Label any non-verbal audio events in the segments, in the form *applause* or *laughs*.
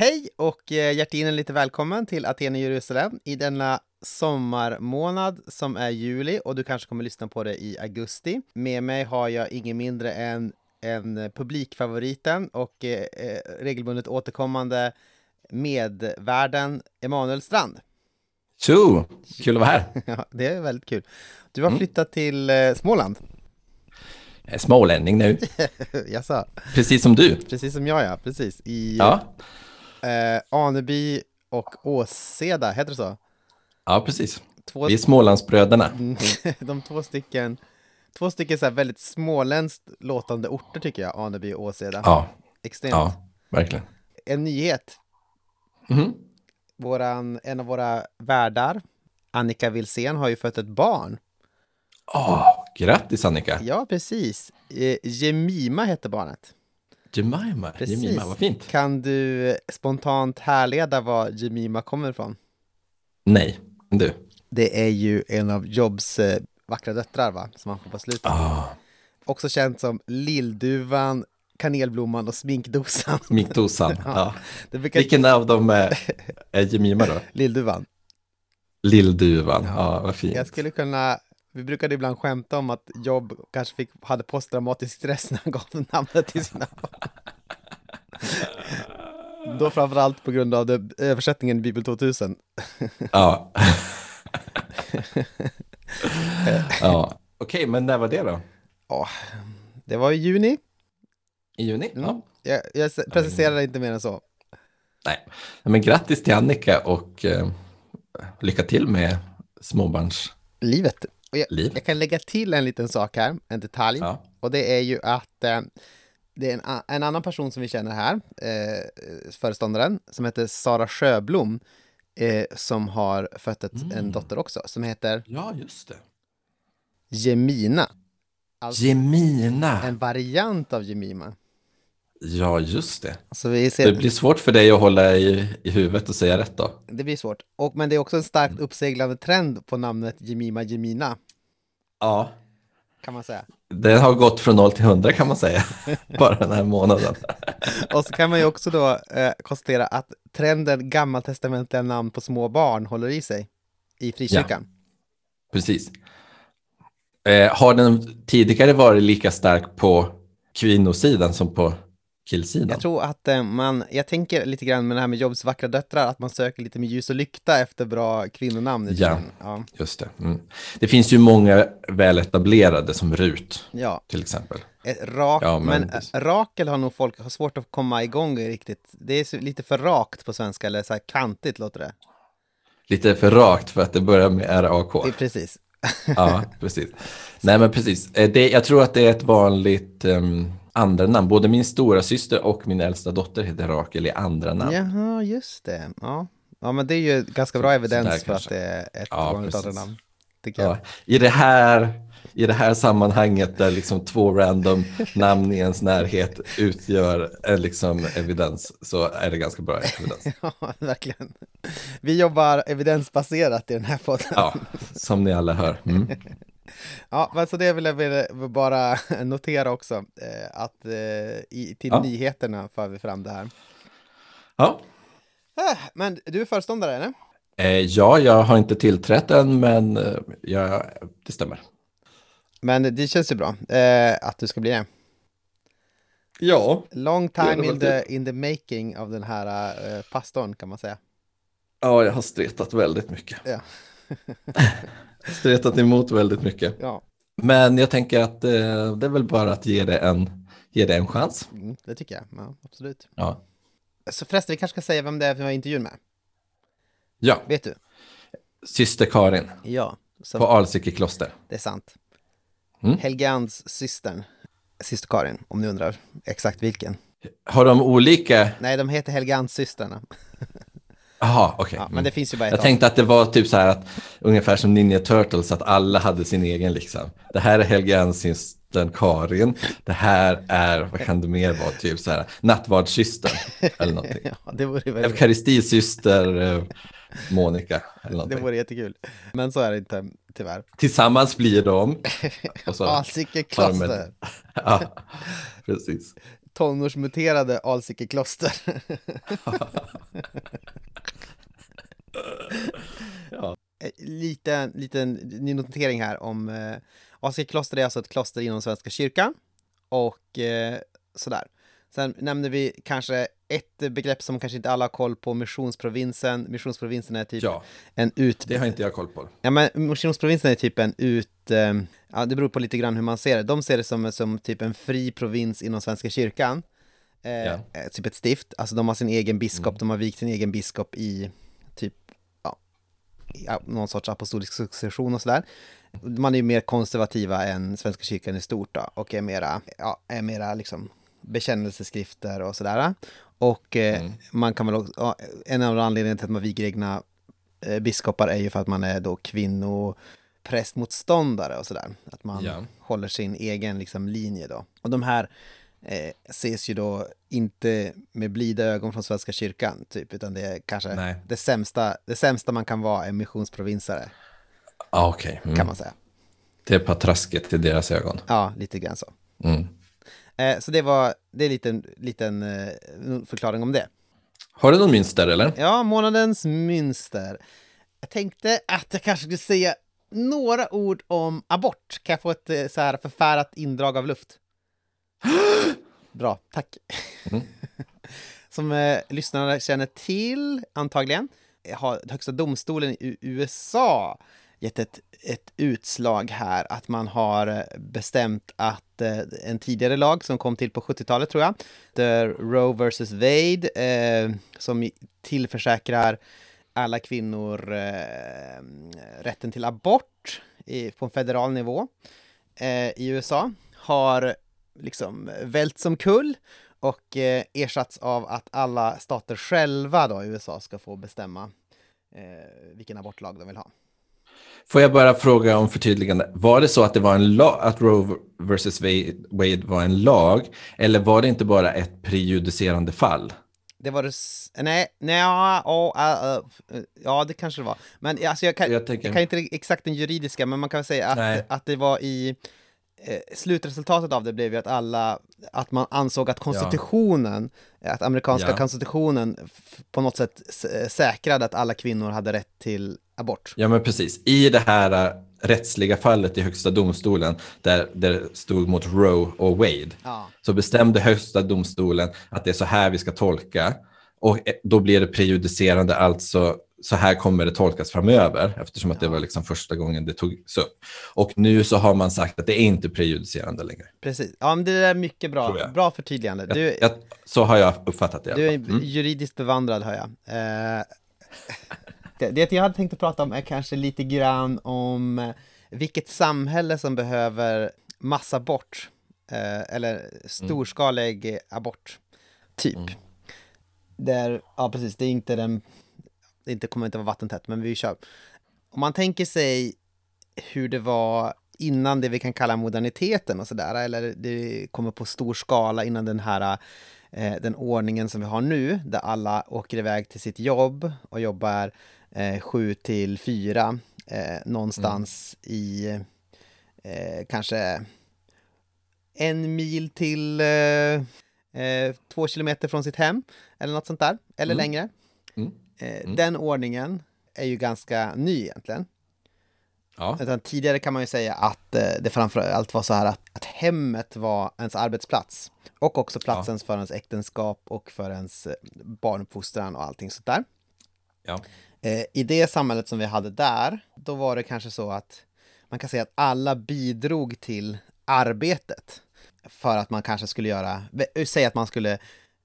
Hej och eh, hjärtinnerligt lite välkommen till Aten och Jerusalem i denna sommarmånad som är juli och du kanske kommer lyssna på det i augusti. Med mig har jag ingen mindre än, än publikfavoriten och eh, eh regelbundet återkommande medvärden Emanuel Strand. Tjo! Kul att vara här. *laughs* ja, det är väldigt kul. Du har mm. flyttat till eh, Småland. Jag är smålänning nu. *laughs* Jaså? Precis som du. Precis som jag, ja. Precis. I ja. Eh, Aneby och Åseda, heter det så? Ja, precis. Två... Vi är Smålandsbröderna. *laughs* De två stycken, två stycken så väldigt småländskt låtande orter tycker jag, Aneby och Åseda. Ja. Extremt. Ja, verkligen. En nyhet. Mm Våran, en av våra värdar, Annika Wilsén, har ju fött ett barn. Åh, oh, grattis Annika! Ja, precis. Eh, Jemima heter barnet. Jemima, precis. Jemima, vad fint. Kan du spontant härleda var Jemima kommer ifrån? Nej, du. Det är ju en av Jobs eh, vackra döttrar, va? Som han får på slutet. Oh. Också känt som Lillduvan, Kanelblomman och Sminkdosan. Sminkdosan, *laughs* ja. ja. Brukar... Vilken av dem är, är Jemima då? *laughs* Lillduvan. Lillduvan, ja. ja, vad fint. Jag skulle kunna vi brukade ibland skämta om att Jobb kanske fick, hade posttraumatisk stress när han gav namnet till sina barn. Då framförallt på grund av det, översättningen i Bibel 2000. ja. *laughs* ja. Okej, men när var det då? Ja, det var i juni. I juni? Mm. Ja. Jag, jag preciserar inte mer än så. Nej, men grattis till Annika och eh, lycka till med småbarns... Och jag, jag, kan lägga till en liten sak här, en detalj. Ja. Och det är ju att eh, det är en, en, annan person som vi känner här, eh, föreståndaren, som heter Sara Sjöblom, eh, som har fött ett, mm. en dotter också, som heter... Ja, just det. Gemina. Alltså, Gemina! En variant av Gemima. Ja, just det. Så vi ser... Det blir svårt för dig att hålla i, i huvudet och säga rätt då. Det blir svårt. Och, men det är också en starkt uppseglande trend på namnet Jemima Jemina. Ja. Kan man säga. Det har gått från 0 till 100 kan man säga, *laughs* bara den här månaden. *laughs* och så kan man ju också då eh, konstatera att trenden gammaltestamentliga namn på små barn håller i sig i frikyrkan. Ja, precis. Eh, har den tidigare varit lika stark på kvinnosidan som på killsidan. Jag tror att eh, man, jag tänker lite grann med det här med Jobs vackra döttrar, att man söker lite med ljus och lykta efter bra kvinnonamn. Ja, ja, just det. Mm. Det finns ju många väletablerade som Rut, ja. till exempel. Eh, rak, ja, men, men eh, Rakel har nog folk har svårt att komma igång riktigt. Det är lite för rakt på svenska, eller så här kantigt låter det. Lite för rakt för att det börjar med RAK. Precis. ja, precis. Nej, men precis. Det, jag tror att det är ett vanligt um, andra namn. Både min stora syster och min äldsta dotter heter Rakel i andra namn. Jaha, just det. Ja, ja men det är ju ganska bra evidens för att det är ett ja, vanligt andra namn. Ja. I, det här, I det här sammanhanget där liksom två random namn i ens närhet utgör liksom evidens så är det ganska bra evidens. *laughs* ja, verkligen. Vi jobbar evidensbaserat i den här podden. ja, som ni alla hör. Mm. *laughs* Ja, men så det vill jag bara *laughs* notera också, eh, att eh, i, till ja. nyheterna för vi fram det här. Ja. Äh, men du är föreståndare, eller? Eh, ja, jag har inte tillträtt än, men ja, det stämmer. Men det känns ju bra att du ska bli det. Ja. Long time in the, in the making av den här pastorn kan man säga. Ja, jag har stretat väldigt mycket. Ja. *laughs* stretat emot väldigt mycket. Ja. Men jag tänker att eh, det är väl bara att ge det en, ge det en chans. Mm, det tycker jag, ja, absolut. Ja. Så förresten, vi kanske ska säga vem det är vi har intervjun med. Ja. Vet du? Syster Karin. Ja. Som... På Alsike kloster. Det är sant. Mm. Helgeands systern, syster Karin, om ni undrar exakt vilken. Har de olika? Nej, de heter Helgeandssystrarna. *laughs* Jaha, okej. Okay. Ja, men mm. det finns ju bara ett Jag tänkte att det var typ så här att ungefär som Ninja Turtles, att alla hade sin egen liksom. Det här är Helgeandsystern Karin, det här är, vad kan det mer vara, typ så här, nattvardssystern eller någonting. *laughs* ja, det vore väldigt... Eukaristiesyster eh, Monica eller någonting. Det vore jättekul. Men så är det inte, tyvärr. Tillsammans blir de... *laughs* Asike kloster. *laughs* ja, precis. Tonårsmuterade Alsike kloster. Ja. *laughs* Eh, Liten, liten ny notering här om eh, Alsike kloster är alltså ett kloster inom Svenska kyrkan och eh, sådär. Sen nämnde vi kanske ett begrepp som kanske inte alla har koll på, missionsprovinsen. Missionsprovinsen är typ ja, en ut... det har inte jag koll på. Ja, men missionsprovinsen är typ en ut... Eh, ja, det beror på lite grann hur man ser det. De ser det som, som typ en fri provins inom Svenska kyrkan. Eh, eh, Typ ett stift. Alltså de har sin egen biskop, Mm. de har vikt sin egen biskop i typ ja, någon sorts apostolisk succession och sådär. Man är ju mer konservativa än Svenska kyrkan i stort då, och är mera, ja, är mera liksom bekännelseskrifter och sådär. Och eh, Mm. man kan väl också, en av anledningarna till att man viger egna eh, biskopar är ju för att man är då kvinnoprästmotståndare och sådär. Att man Ja. håller sin egen liksom, linje då. Och de här eh, ses ju då inte med blida ögon från Svenska kyrkan, typ, utan det är kanske Nej. det sämsta, det sämsta man kan vara är missionsprovinsare, Ah, Okej, kan mm. man säga. det är patrasket i deras ögon. Ja, lite grann så. Mm. Eh, så det var, det är en liten, liten eh, förklaring om det. Har du någon mönster eller? Ja, månadens mönster. Jag tänkte att jag kanske skulle säga några ord om abort. Kan jag få ett eh, så här förfärat indrag av luft? *gasps* Bra, tack. Mm. *laughs* Som eh, lyssnarna känner till, antagligen, har Högsta domstolen i USA gett ett, ett utslag här att man har eh, bestämt att eh, en tidigare lag som kom till på 70-talet tror jag, The Roe vs Wade, eh, som tillförsäkrar alla kvinnor eh, rätten till abort i, på en federal nivå eh, i USA, har liksom vält som kull och eh, ersatts av att alla stater själva då i USA ska få bestämma eh, vilken abortlag de vill ha. Får jag bara fråga om förtydligande. Var det så att det var en lag, att Roe vs Wade var en lag, eller var det inte bara ett prejudicerande fall? Det var det... Nej, nej, ja, ja, ja, ja, det kanske det var. Men alltså, jag, kan, Jag jag, tänker- kan inte exakt den juridiska, men man kan väl säga Nej. att, att det var i... Eh, slutresultatet av det blev ju att alla, att man ansåg att konstitutionen, att amerikanska Ja. konstitutionen på något sätt s- säkrade att alla kvinnor hade rätt till abort. Ja, men precis. I det här äh, rättsliga fallet i Högsta domstolen, där det stod mot Roe och Wade, Ja. så bestämde Högsta domstolen att det är så här vi ska tolka. Och eh, då blir det prejudicerande, alltså så här kommer det tolkas framöver, eftersom att det var liksom första gången det togs upp. Och nu så har man sagt att det är inte prejudicerande längre. Precis. Ja, men det är mycket bra. jag. Bra förtydligande. Jag, Du, jag, så har jag uppfattat det. Du är. Mm. juridiskt bevandrad hör jag. Eh, *laughs* det, det jag hade tänkt att prata om är kanske lite grann om eh, vilket samhälle som behöver massabort, eh, eller storskalig abort, typ. Mm. Där, ja precis, det är inte den, det inte, kommer inte vara vattentätt, men vi kör. Om man tänker sig hur det var innan det vi kan kalla moderniteten och sådär, eller det kommer på stor skala innan den här eh, den ordningen som vi har nu, där alla åker iväg till sitt jobb och jobbar eh, sju till fyra eh, någonstans i eh, kanske en mil till eh, eh, två kilometer från sitt hem, eller något sånt där, eller Mm. längre. Mm. Eh, Mm. Den ordningen är ju ganska ny egentligen. Ja. Utan tidigare kan man ju säga att det framför allt var så här att, att hemmet var ens arbetsplats. Och också platsen för ens äktenskap och för ens barnuppfostran och allting sånt där. Ja. Eh, I det samhället som vi hade där, då var det kanske så att man kan säga att alla bidrog till arbetet. För att man kanske skulle göra, vä- säg att man skulle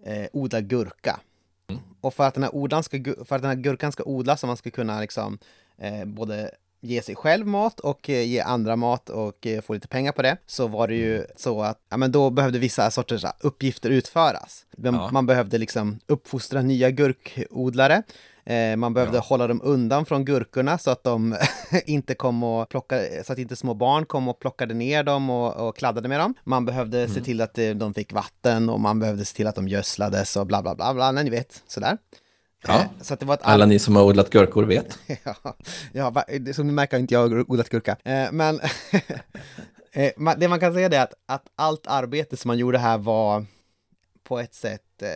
eh, odla gurka. Och för att, den här odlan ska, för att den här gurkan ska odlas och man ska kunna liksom eh, både ge sig själv mat och eh, ge andra mat och eh, få lite pengar på det, så var det ju så att ja, men då behövde vissa sorters så uppgifter utföras. Men Ja. Man behövde liksom uppfostra nya gurkodlare. Eh, man behövde Ja. hålla dem undan från gurkorna så att de *laughs* inte kom och plockade, så att inte små barn kom och plockade ner dem och, och kladdade med dem. Man behövde Mm. se till att eh, de fick vatten och man behövde se till att de gödslades och bla bla bla, bla ni vet, sådär. Ja. Eh, Så att det var ett Alla ni som har odlat gurkor vet. *laughs* ja, ja, som ni märker har inte jag odlat gurka. Eh, men *laughs* det man kan säga är att, att allt arbete som man gjorde här var på ett sätt eh,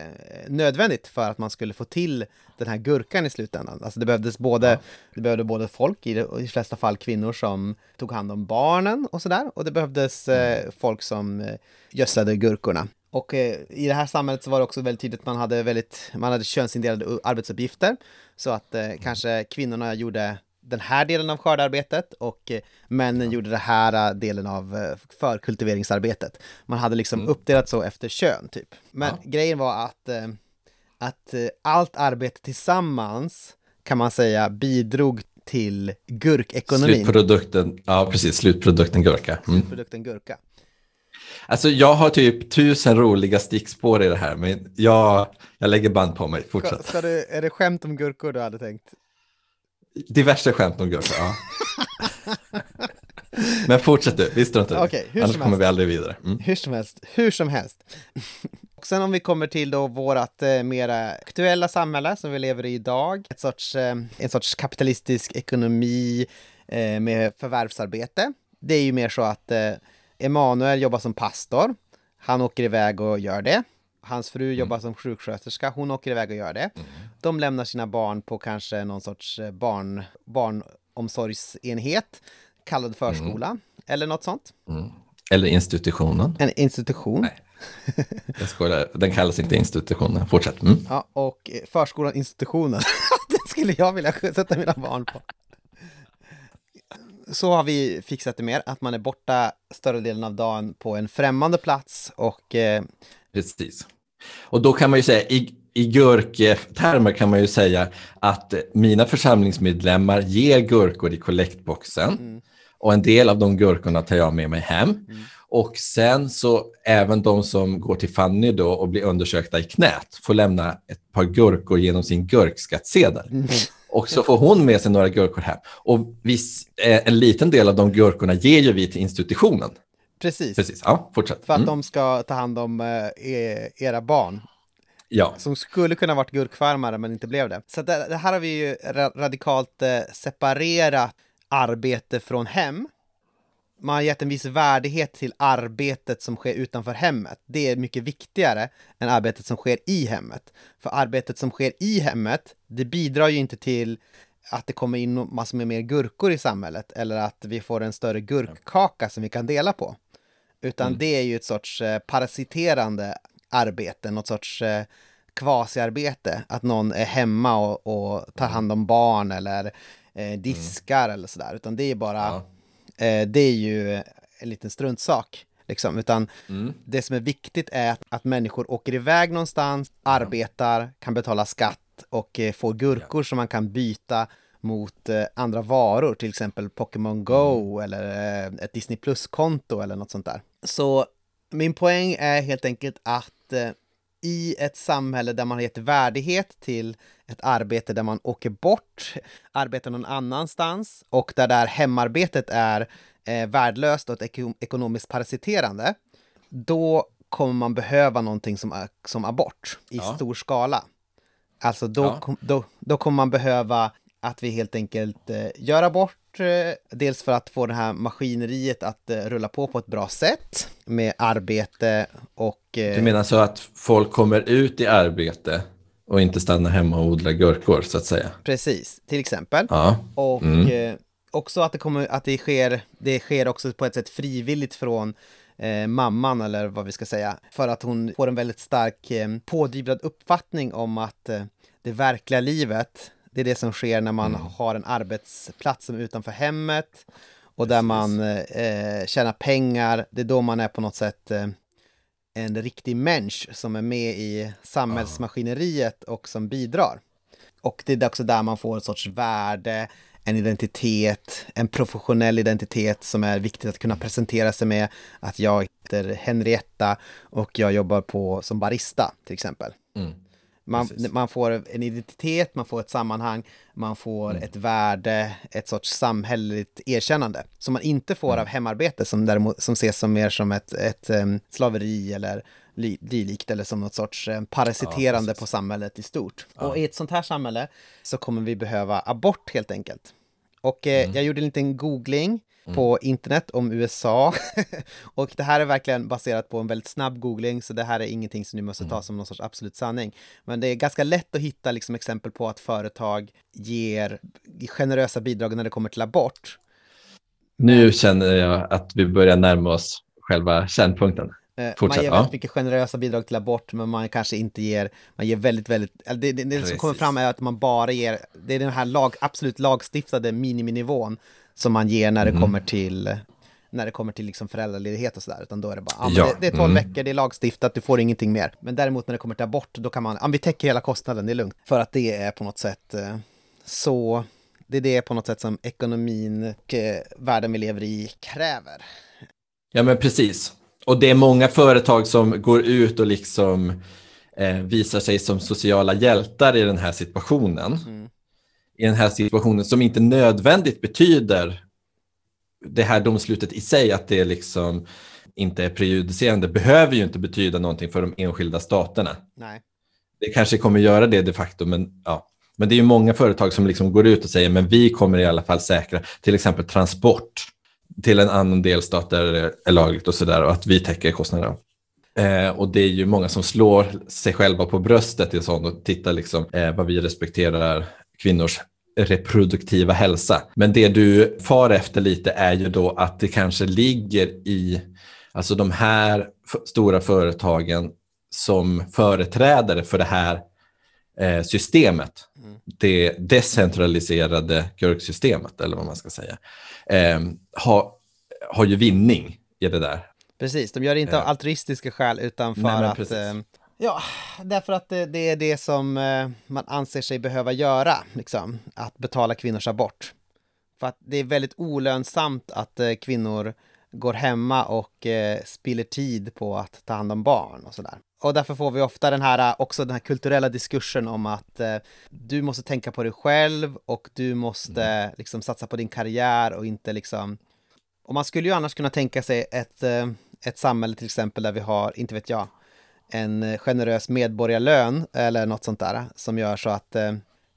nödvändigt för att man skulle få till den här gurkan i slutändan. Alltså det behövdes både, ja. det behövde både folk, i, i de flesta fall kvinnor som tog hand om barnen och sådär. Och det behövdes eh, mm. folk som eh, gödslade gurkorna. Och eh, i det här samhället så var det också väldigt tydligt att man hade väldigt, man hade könsindelade arbetsuppgifter. Så att eh, kanske kvinnorna gjorde den här delen av skördarbetet och eh, männen gjorde den här eh, delen av eh, förkultiveringsarbetet. Man hade liksom mm. uppdelat så efter kön typ. Men ja. grejen var att, att allt arbete tillsammans kan man säga bidrog till gurkekonomin. Slutprodukten, ja precis, slutprodukten gurka. Mm. Slutprodukten gurka. Alltså jag har typ tusen roliga stickspår i det här, men jag, jag lägger band på mig. Fortsätt. Ska, ska du, är det skämt om gurkor du hade tänkt? Diverse skämt om gurka, ja. Men fortsätt du, vi struntar i okay, Annars kommer vi aldrig vidare. Mm. Hur som helst, hur som helst. Och sen om vi kommer till då vårat eh, mera aktuella samhälle som vi lever i idag, ett sorts, eh, en sorts kapitalistisk ekonomi eh, med förvärvsarbete. Det är ju mer så att eh, Emanuel jobbar som pastor. Han åker iväg och gör det. Hans fru mm. jobbar som sjuksköterska, hon åker iväg och gör det. Mm. De lämnar sina barn på kanske någon sorts eh, barn, barnomsorgsenhet, kallad förskola, mm. eller något sånt. Mm. Eller institutionen. En institution. Nej. Jag skojar, den kallas inte institutionen. Fortsätt. Mm. Ja, och eh, förskolan institutionen. *laughs* Den skulle jag vilja sätta mina barn på. Så har vi fixat det mer, att man är borta större delen av dagen på en främmande plats och eh, Precis. Och då kan man ju säga, i, i gurktermer kan man ju säga att mina församlingsmedlemmar ger gurkor i kollektboxen. Mm. Och en del av de gurkorna tar jag med mig hem. Mm. Och sen så även de som går till Fanny då och blir undersökta i knät får lämna ett par gurkor genom sin gurkskattsedel. Mm. Och så får hon med sig några gurkor hem. Och viss, eh, en liten del av de gurkorna ger ju vi till institutionen. Precis. Precis. Ja, fortsätt. För att mm. de ska ta hand om eh, era barn. Ja. Som skulle kunna varit gurkfarmare men inte blev det. Så det, det här har vi ju radikalt eh, separerat arbete från hem. Man har gett en viss värdighet till arbetet som sker utanför hemmet. Det är mycket viktigare än arbetet som sker i hemmet. För arbetet som sker i hemmet, det bidrar ju inte till att det kommer in massor med mer gurkor i samhället eller att vi får en större gurkkaka som vi kan dela på. Utan mm. det är ju ett sorts eh, parasiterande arbete, något sorts eh, kvasiarbete. Att någon är hemma och, och tar mm. hand om barn eller eh, diskar mm. eller sådär. Utan det är bara, ja. eh, det är ju en liten struntsak. Liksom. Utan mm. det som är viktigt är att, att människor åker iväg någonstans, arbetar, kan betala skatt och eh, får gurkor ja. som man kan byta mot eh, andra varor, till exempel Pokémon Go mm. eller eh, ett Disney Plus-konto eller något sånt där. Så min poäng är helt enkelt att eh, i ett samhälle där man har gett värdighet till ett arbete där man åker bort, *laughs* arbetar någon annanstans och där där hemarbetet är eh, värdelöst och ett ek ekonomiskt parasiterande, då kommer man behöva någonting som, som abort i ja. stor skala. Alltså då, ja. då, då kommer man behöva att vi helt enkelt eh, gör abort, eh, dels för att få det här maskineriet att eh, rulla på på ett bra sätt med arbete och... Eh, du menar så att folk kommer ut i arbete och inte stannar hemma och odlar gurkor så att säga? Precis, till exempel. Ja. Och mm. Också att det, kommer, att det, sker, det sker också på ett sätt frivilligt från eh, mamman eller vad vi ska säga. För att hon får en väldigt stark eh, pådrivad uppfattning om att eh, det verkliga livet det är det som sker när man mm. har en arbetsplats som är utanför hemmet och där man eh, tjänar pengar. Det är då man är på något sätt eh, en riktig människa som är med i samhällsmaskineriet och som bidrar. Och det är också där man får en sorts värde, en identitet, en professionell identitet som är viktigt att kunna presentera sig med. Att jag heter Henrietta och jag jobbar på som barista till exempel. Mm. Man, man, får en identitet, man får ett sammanhang, man får mm. ett värde, ett sorts samhälleligt erkännande som man inte får mm. av hemarbete som däremot som ses som mer som ett, ett um, slaveri eller dylikt eller som något sorts um, parasiterande ja, på samhället i stort. Ja. Och i ett sånt här samhälle så kommer vi behöva abort helt enkelt. Och eh, jag gjorde en liten googling på internet om USA. *laughs* och det här är verkligen baserat på en väldigt snabb googling, så det här är ingenting som ni måste ta som någon sorts absolut sanning. Men det är ganska lätt att hitta liksom, exempel på att företag ger generösa bidrag när det kommer till abort. Nu känner jag att vi börjar närma oss själva kärnpunkten. Eh, Fortsätt, man ger ja. väldigt mycket generösa bidrag till abort, men man kanske inte ger, man ger väldigt, väldigt, det, det, det som kommer fram är att man bara ger, det är den här lag, absolut lagstiftade miniminivån som man ger när det Mm. kommer till, när det kommer till liksom föräldraledighet och sådär, utan då är det bara, men Ja, det, det är 12 mm. veckor, det är lagstiftat, du får ingenting mer. Men däremot när det kommer till abort, då kan man, ja, vi täcker hela kostnaden, det är lugnt. För att det är på något sätt eh, så, det är det på något sätt som ekonomin och eh, världen vi lever i kräver. Ja, men precis. Och det är många företag som går ut och liksom eh, visar sig som sociala hjältar i den här situationen. Mm. I den här situationen som inte nödvändigt betyder det här domslutet i sig, att det liksom inte är prejudicerande, behöver ju inte betyda någonting för de enskilda staterna. Nej. Det kanske kommer göra det de facto, men ja. Men det är ju många företag som liksom går ut och säger, men vi kommer i alla fall säkra till exempel transport till en annan delstat där det är lagligt och sådär och att vi täcker kostnaderna. Eh, och det är ju många som slår sig själva på bröstet i sånt och tittar liksom eh, vad vi respekterar kvinnors reproduktiva hälsa. Men det du far efter lite är ju då att det kanske ligger i alltså de här stora företagen som företrädare för det här eh, systemet. Det decentraliserade GURK-systemet, eller vad man ska säga, eh, har, har ju vinning i det där. Precis, de gör det inte av Ja. altruistiska skäl utan för Nej, att... Eh, ja, därför att det, det är det som eh, man anser sig behöva göra, liksom. Att betala kvinnors abort. För att det är väldigt olönsamt att eh, kvinnor går hemma och eh, spiller tid på att ta hand om barn och sådär. Och därför får vi ofta den här, eh, också den här kulturella diskursen om att eh, du måste tänka på dig själv och du måste Mm. liksom satsa på din karriär och inte liksom och man skulle ju annars kunna tänka sig ett, eh, ett samhälle till exempel där vi har, inte vet jag, en eh, generös medborgarlön eller något sånt där som gör så att eh,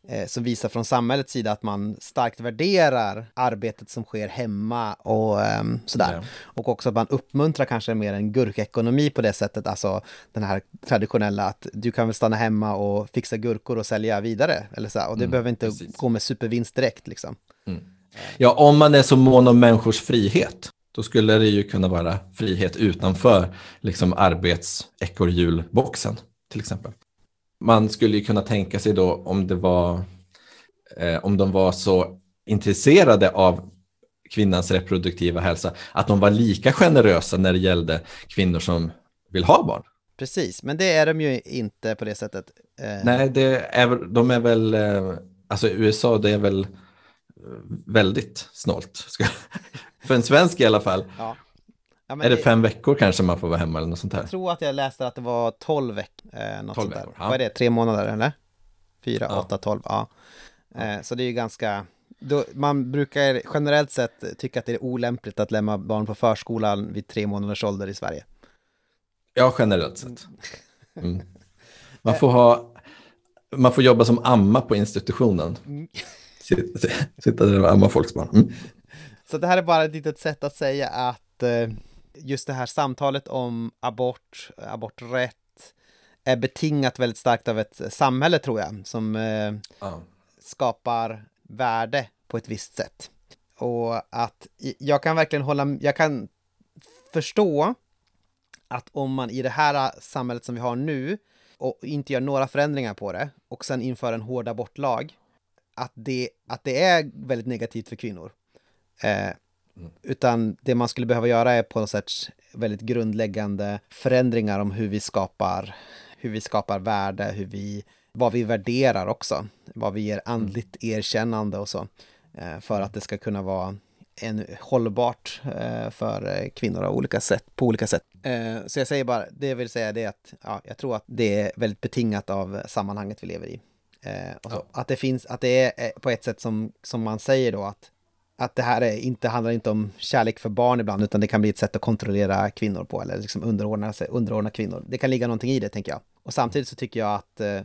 eh, som visar från samhällets sida att man starkt värderar arbetet som sker hemma och ehm, sådär. Ja. Och också att man uppmuntrar kanske mer en gurkekonomi på det sättet, alltså den här traditionella att du kan väl stanna hemma och fixa gurkor och sälja vidare. Eller så. Och det Mm, behöver inte precis. gå med supervinst direkt liksom. Ja, om man är så mån om människors frihet, då skulle det ju kunna vara frihet utanför liksom arbetsekorrhjulboxen till exempel. Man skulle ju kunna tänka sig då om det var, eh, om de var så intresserade av kvinnans reproduktiva hälsa, att de var lika generösa när det gällde kvinnor som vill ha barn. Precis, men det är de ju inte på det sättet. Eh, Nej, det är, de är väl, eh, alltså USA, det är väl eh, väldigt snålt. För en svensk i alla fall. Ja. Ja, Är det fem veckor kanske man får vara hemma eller något sånt här? Jag tror att jag läste att det var 12 veckor. Eh, något 12 sånt där. veckor, ja. Vad är det? Tre månader eller? Fyra, Ja. åtta, tolv? Ja. Eh, så det är ju ganska... Då, man brukar generellt sett tycka att det är olämpligt att lämna barn på förskolan vid tre månaders ålder i Sverige. Ja, generellt sett. Mm. Man får ha, man får jobba som amma på institutionen. Sitta, sitta där och amma folks barn. Mm. Så det här är bara ett litet sätt att säga att eh, just det här samtalet om abort, aborträtt, är betingat väldigt starkt av ett samhälle tror jag, som eh, Ja. skapar värde på ett visst sätt. Och att jag kan verkligen hålla, jag kan förstå att om man i det här samhället som vi har nu och inte gör några förändringar på det och sen inför en hård abortlag, att det, att det är väldigt negativt för kvinnor. Eh, utan det man skulle behöva göra är på något sätt väldigt grundläggande förändringar om hur vi skapar, hur vi skapar värde, hur vi, vad vi värderar också, vad vi ger andligt erkännande och så, eh, för att det ska kunna vara en hållbart eh, för kvinnor av olika sätt, på olika sätt. Så jag säger bara, det vill säga det att ja, jag tror att det är väldigt betingat av sammanhanget vi lever i. Så, Ja. Att det finns, att det är på ett sätt som, som man säger då att att det här är inte, handlar inte om kärlek för barn ibland, utan det kan bli ett sätt att kontrollera kvinnor på, eller liksom underordna, sig, underordna kvinnor. Det kan ligga någonting i det, tänker jag. Och samtidigt så tycker jag att, eh,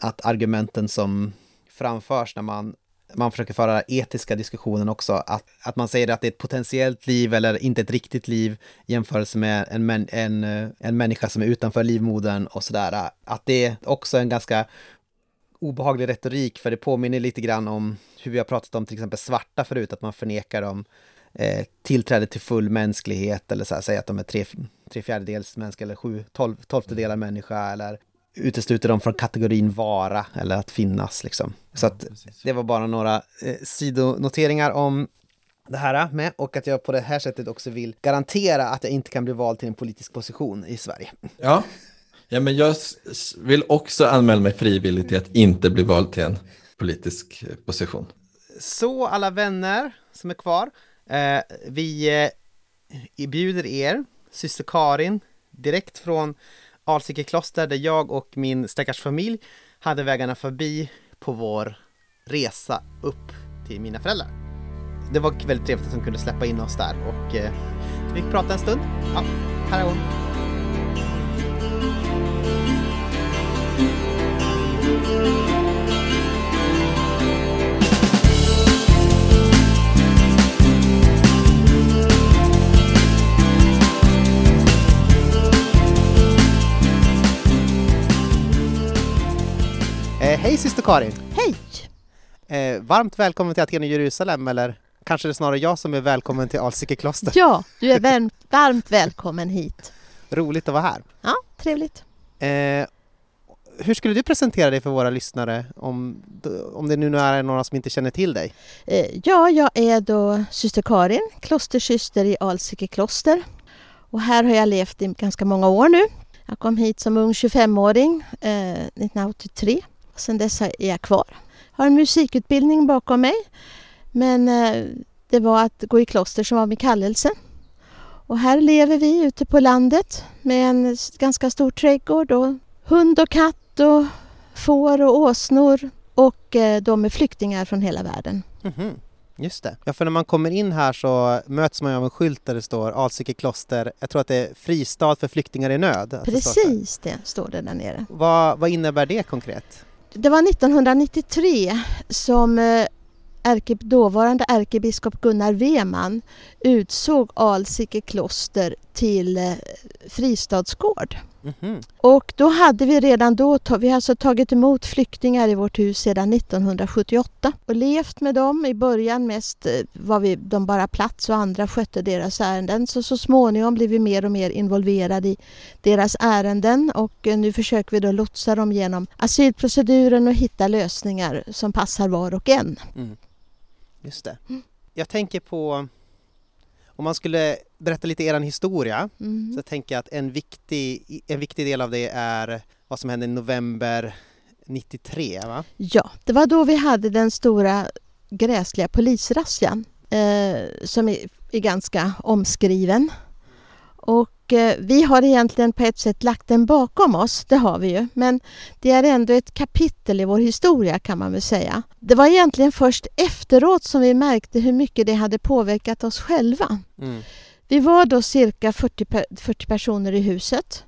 att argumenten som framförs när man man försöker föra etiska diskussionen också. Att, att man säger att det är ett potentiellt liv eller inte ett riktigt liv i jämförelse med en, en, en, en människa som är utanför livmodern och sådär. Att det är också en ganska obehaglig retorik, för det påminner lite grann om hur vi har pratat om till exempel svarta förut, att man förnekar dem eh, tillträde till full mänsklighet eller så här, säga att de är tre, tre fjärdedels människa eller sju tolv, tolftedelar människa eller utesluter dem från kategorin vara eller att finnas liksom. Så att det var bara några eh, sidonoteringar om det här med och att jag på det här sättet också vill garantera att jag inte kan bli vald till en politisk position i Sverige. Ja, ja men jag vill också anmäla mig frivilligt till att inte bli vald till en politisk eh, position. Så alla vänner som är kvar, eh, vi eh, bjuder er, syster Karin, direkt från Alsike kloster där jag och min stackars familj hade vägarna förbi på vår resa upp till mina föräldrar. Det var väldigt trevligt att de kunde släppa in oss där och eh, vi fick prata en stund. Ja, här är hon. Karin! Hej! Eh, varmt välkommen till Aten och Jerusalem, eller kanske det är snarare jag som är välkommen till Alsike kloster. Ja, du är varmt, varmt välkommen hit. Roligt att vara här. Ja, trevligt. Eh, hur skulle du presentera dig för våra lyssnare om, om det nu är några som inte känner till dig? Eh, ja, jag är då syster Karin, klostersyster i Alsike kloster. Och här har jag levt i ganska många år nu. Jag kom hit som ung 25-åring eh, 1983 Sen dess är jag kvar. Jag har en musikutbildning bakom mig. Men eh, det var att gå i kloster som var min kallelse. Och här lever vi ute på landet med en ganska stor trädgård och hund och katt och får och åsnor och eh, de är flyktingar från hela världen. Mm -hmm. Just det. Ja, för när man kommer in här så möts man av en skylt där det står Alsike kloster. Jag tror att det är fristad för flyktingar i nöd. Precis, det står det där nere. Vad, vad innebär det konkret? Det var 1993 som eh, ärke, dåvarande ärkebiskop Gunnar Weman utsåg Alsike kloster till eh, fristadsgård. Mm -hmm. Och då hade vi redan då, vi har alltså tagit emot flyktingar i vårt hus sedan 1978 och levt med dem. I början mest eh, var vi de bara plats och andra skötte deras ärenden. Så så småningom blev vi mer och mer involverade i deras ärenden och eh, nu försöker vi då lotsa dem genom asylproceduren och hitta lösningar som passar var och en. Mm. Just det. Mm. Jag tänker på om man skulle berätta lite er historia mm. så tänker jag att en viktig, en viktig del av det är vad som hände i november 93 va? Ja, det var då vi hade den stora gräsliga polisrazzjan eh, som är, är ganska omskriven. Och eh, vi har egentligen på ett sätt lagt den bakom oss, det har vi ju. Men det är ändå ett kapitel i vår historia kan man väl säga. Det var egentligen först efteråt som vi märkte hur mycket det hade påverkat oss själva. Mm. Vi var då cirka 40, 40 personer i huset.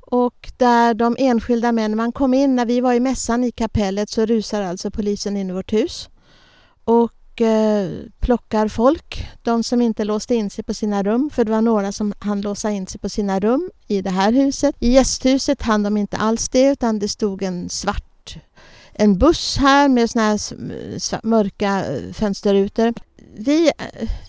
Och där de enskilda männen, man kom in när vi var i mässan i kapellet så rusar alltså polisen in i vårt hus. Och Eh, plockar folk, de som inte låste in sig på sina rum, för det var några som hann låsa in sig på sina rum i det här huset. I gästhuset hann de inte alls det, utan det stod en svart en buss här med såna här mörka eh, fönsterrutor. Vi,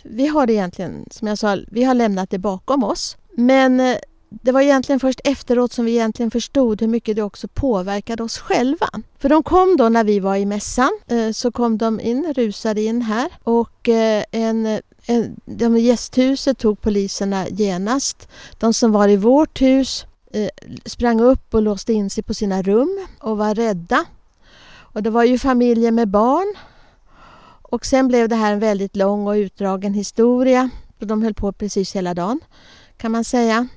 vi har det egentligen, som jag sa, vi har lämnat det bakom oss. Men eh, det var egentligen först efteråt som vi egentligen förstod hur mycket det också påverkade oss själva. För de kom då när vi var i mässan, eh, så kom de in, rusade in här och eh, en, en, de i gästhuset tog poliserna genast. De som var i vårt hus eh, sprang upp och låste in sig på sina rum och var rädda. Och det var ju familjer med barn. Och sen blev det här en väldigt lång och utdragen historia. De höll på precis hela dagen kan man säga.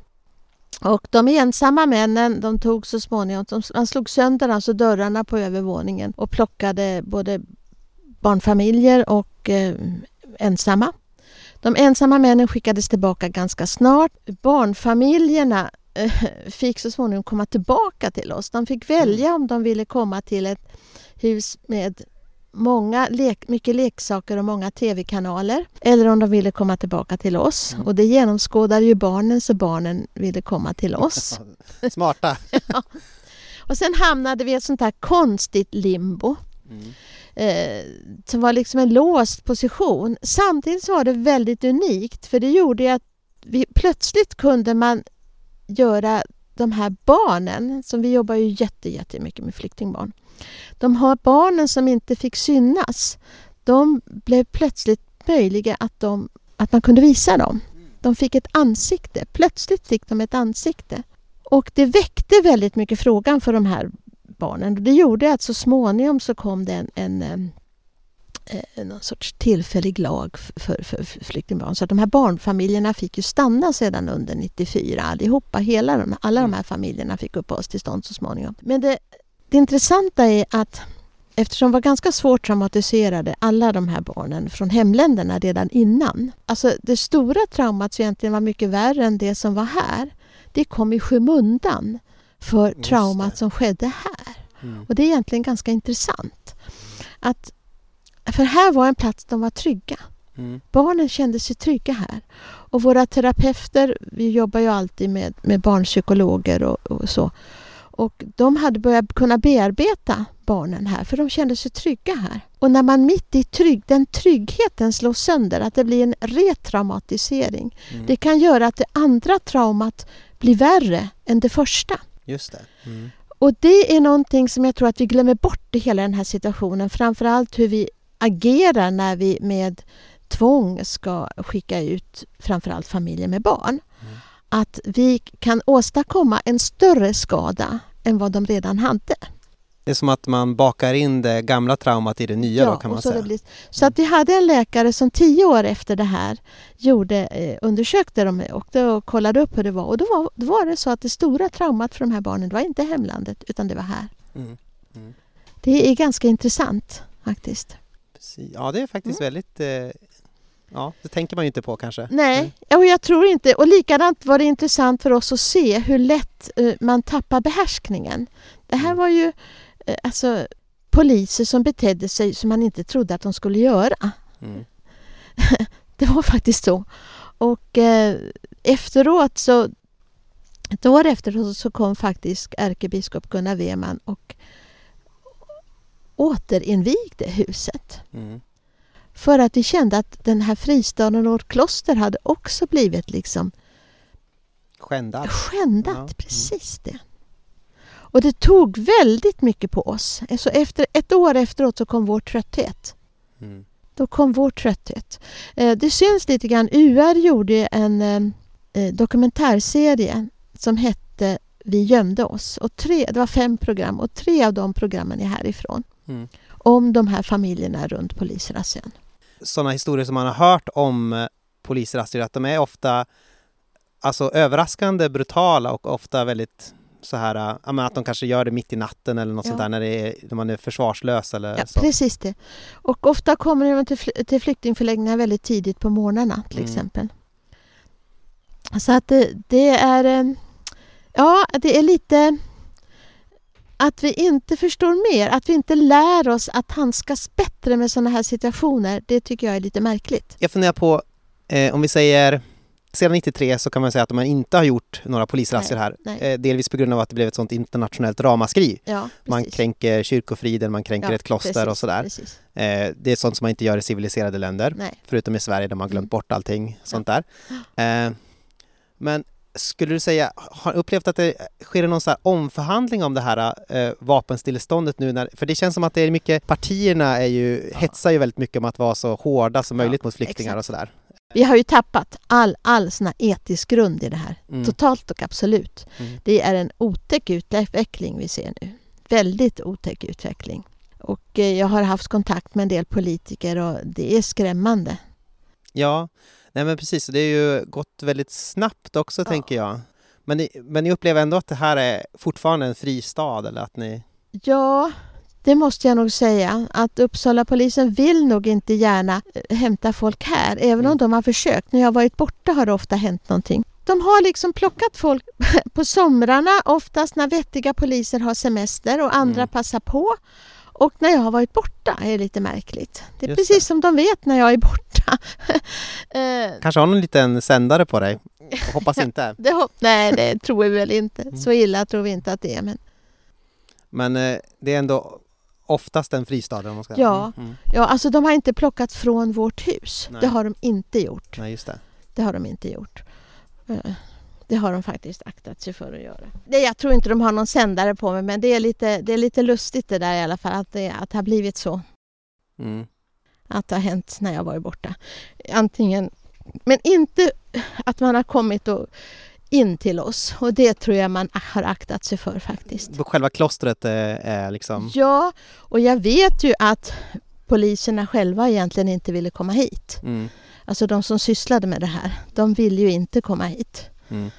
Och de ensamma männen de tog så småningom, de, man slog sönder alltså dörrarna på övervåningen och plockade både barnfamiljer och eh, ensamma. De ensamma männen skickades tillbaka ganska snart. Barnfamiljerna eh, fick så småningom komma tillbaka till oss. De fick välja om de ville komma till ett hus med många lek, mycket leksaker och många tv-kanaler. Eller om de ville komma tillbaka till oss. Mm. Och det genomskådade ju barnen så barnen ville komma till oss. *laughs* Smarta! *laughs* ja. Och sen hamnade vi i ett sånt här konstigt limbo. Mm. Eh, som var liksom en låst position. Samtidigt var det väldigt unikt för det gjorde att vi, plötsligt kunde man göra de här barnen, som vi jobbar ju jätte, jättemycket med flyktingbarn. De här barnen som inte fick synas, de blev plötsligt möjliga att, de, att man kunde visa dem. De fick ett ansikte. Plötsligt fick de ett ansikte. Och det väckte väldigt mycket frågan för de här barnen. Det gjorde att så småningom så kom det en, en, en någon sorts tillfällig lag för, för, för flyktingbarn. Så att de här barnfamiljerna fick ju stanna sedan under 94 allihopa. Hela de, alla de här familjerna fick uppehållstillstånd så småningom. Men det, det intressanta är att eftersom de var ganska svårt traumatiserade, alla de här barnen från hemländerna redan innan. Alltså det stora traumat som egentligen var mycket värre än det som var här, det kom i skymundan för traumat som skedde här. Mm. Och det är egentligen ganska intressant. Att, för här var en plats de var trygga. Mm. Barnen kände sig trygga här. Och våra terapeuter, vi jobbar ju alltid med, med barnpsykologer och, och så. Och de hade börjat kunna bearbeta barnen här för de kände sig trygga här. Och när man mitt i trygg, den tryggheten slås sönder, att det blir en retraumatisering. Mm. Det kan göra att det andra traumat blir värre än det första. Just det. Mm. Och det är någonting som jag tror att vi glömmer bort i hela den här situationen. Framförallt hur vi agerar när vi med tvång ska skicka ut framförallt familjer med barn. Att vi kan åstadkomma en större skada än vad de redan hade. Det är som att man bakar in det gamla traumat i det nya ja, då kan man så säga. Blir, så att vi hade en läkare som tio år efter det här gjorde, eh, undersökte dem och, och kollade upp hur det var. Och då var, då var det så att det stora traumat för de här barnen var inte hemlandet utan det var här. Mm. Mm. Det är ganska intressant faktiskt. Ja, det är faktiskt mm. väldigt eh, Ja, det tänker man ju inte på kanske. Nej, mm. och jag tror inte. Och likadant var det intressant för oss att se hur lätt uh, man tappar behärskningen. Det här mm. var ju uh, alltså poliser som betedde sig som man inte trodde att de skulle göra. Mm. *laughs* det var faktiskt så. Och uh, efteråt så ett år efteråt så kom faktiskt ärkebiskop Gunnar Weman och återinvigde huset. Mm. För att vi kände att den här fristaden och kloster hade också blivit liksom skändat. skändat ja. Precis det. Och det tog väldigt mycket på oss. Så efter, ett år efteråt så kom vår trötthet. Mm. Då kom vår trötthet. Eh, det syns lite grann. UR gjorde en eh, dokumentärserie som hette Vi gömde oss. Och tre, det var fem program och tre av de programmen är härifrån. Mm. Om de här familjerna runt polisrazzian sådana historier som man har hört om eh, polisrazzior, att de är ofta alltså överraskande brutala och ofta väldigt så här, äh, att de kanske gör det mitt i natten eller något ja. sånt där när, är, när man är försvarslös eller ja, så. Precis det. Och ofta kommer de till, till flyktingförläggningar väldigt tidigt på morgnarna till mm. exempel. Så att det, det, är, eh, ja det är lite att vi inte förstår mer, att vi inte lär oss att handskas bättre med sådana här situationer, det tycker jag är lite märkligt. Jag funderar på, eh, om vi säger sedan 93 så kan man säga att man inte har gjort några polisrazzior här. Eh, delvis på grund av att det blev ett sånt internationellt ramaskri. Ja, man kränker kyrkofriden, man kränker ja, ett kloster precis, och sådär. Eh, det är sånt som man inte gör i civiliserade länder. Nej. Förutom i Sverige där man glömt mm. bort allting sånt ja. där. Eh, men skulle du säga, har upplevt att det sker någon så omförhandling om det här eh, vapenstilleståndet nu? När, för det känns som att det är mycket, partierna är ju, ja. hetsar ju väldigt mycket om att vara så hårda som möjligt ja, mot flyktingar exakt. och sådär. Vi har ju tappat all, all sån etisk grund i det här. Mm. Totalt och absolut. Mm. Det är en otäck utveckling vi ser nu. Väldigt otäck utveckling. Och eh, jag har haft kontakt med en del politiker och det är skrämmande. Ja, Nej men precis, det har ju gått väldigt snabbt också ja. tänker jag. Men ni, men ni upplever ändå att det här är fortfarande en fristad eller att ni... Ja, det måste jag nog säga. Att Uppsala polisen vill nog inte gärna eh, hämta folk här, även mm. om de har försökt. När jag har varit borta har det ofta hänt någonting. De har liksom plockat folk *laughs* på somrarna, oftast när vettiga poliser har semester och andra mm. passar på. Och när jag har varit borta är det lite märkligt. Det är Just precis det. som de vet när jag är borta. *laughs* Eh, Kanske har någon liten sändare på dig? Hoppas inte. det, hop- nej, det tror vi väl inte. Mm. Så illa tror vi inte att det är. Men Men eh, det är ändå oftast en fristad om man ska... Ja. Mm, mm. ja, alltså de har inte plockat från vårt hus. Nej. Det har de inte gjort. Nej, just det. Det har de inte gjort. Eh, Det har de faktiskt aktat sig för att göra. Det, jag tror inte de har någon sändare på mig men det är lite, det är lite lustigt det där i alla fall att det, att det har blivit så. Mm. Att det har hänt när jag varit borta. Antingen, men inte att man har kommit och in till oss och det tror jag man har aktat sig för faktiskt. Själva klostret är, är liksom... Ja, och jag vet ju att poliserna själva egentligen inte ville komma hit. Mm. Alltså de som sysslade med det här, de ville ju inte komma hit. Mm.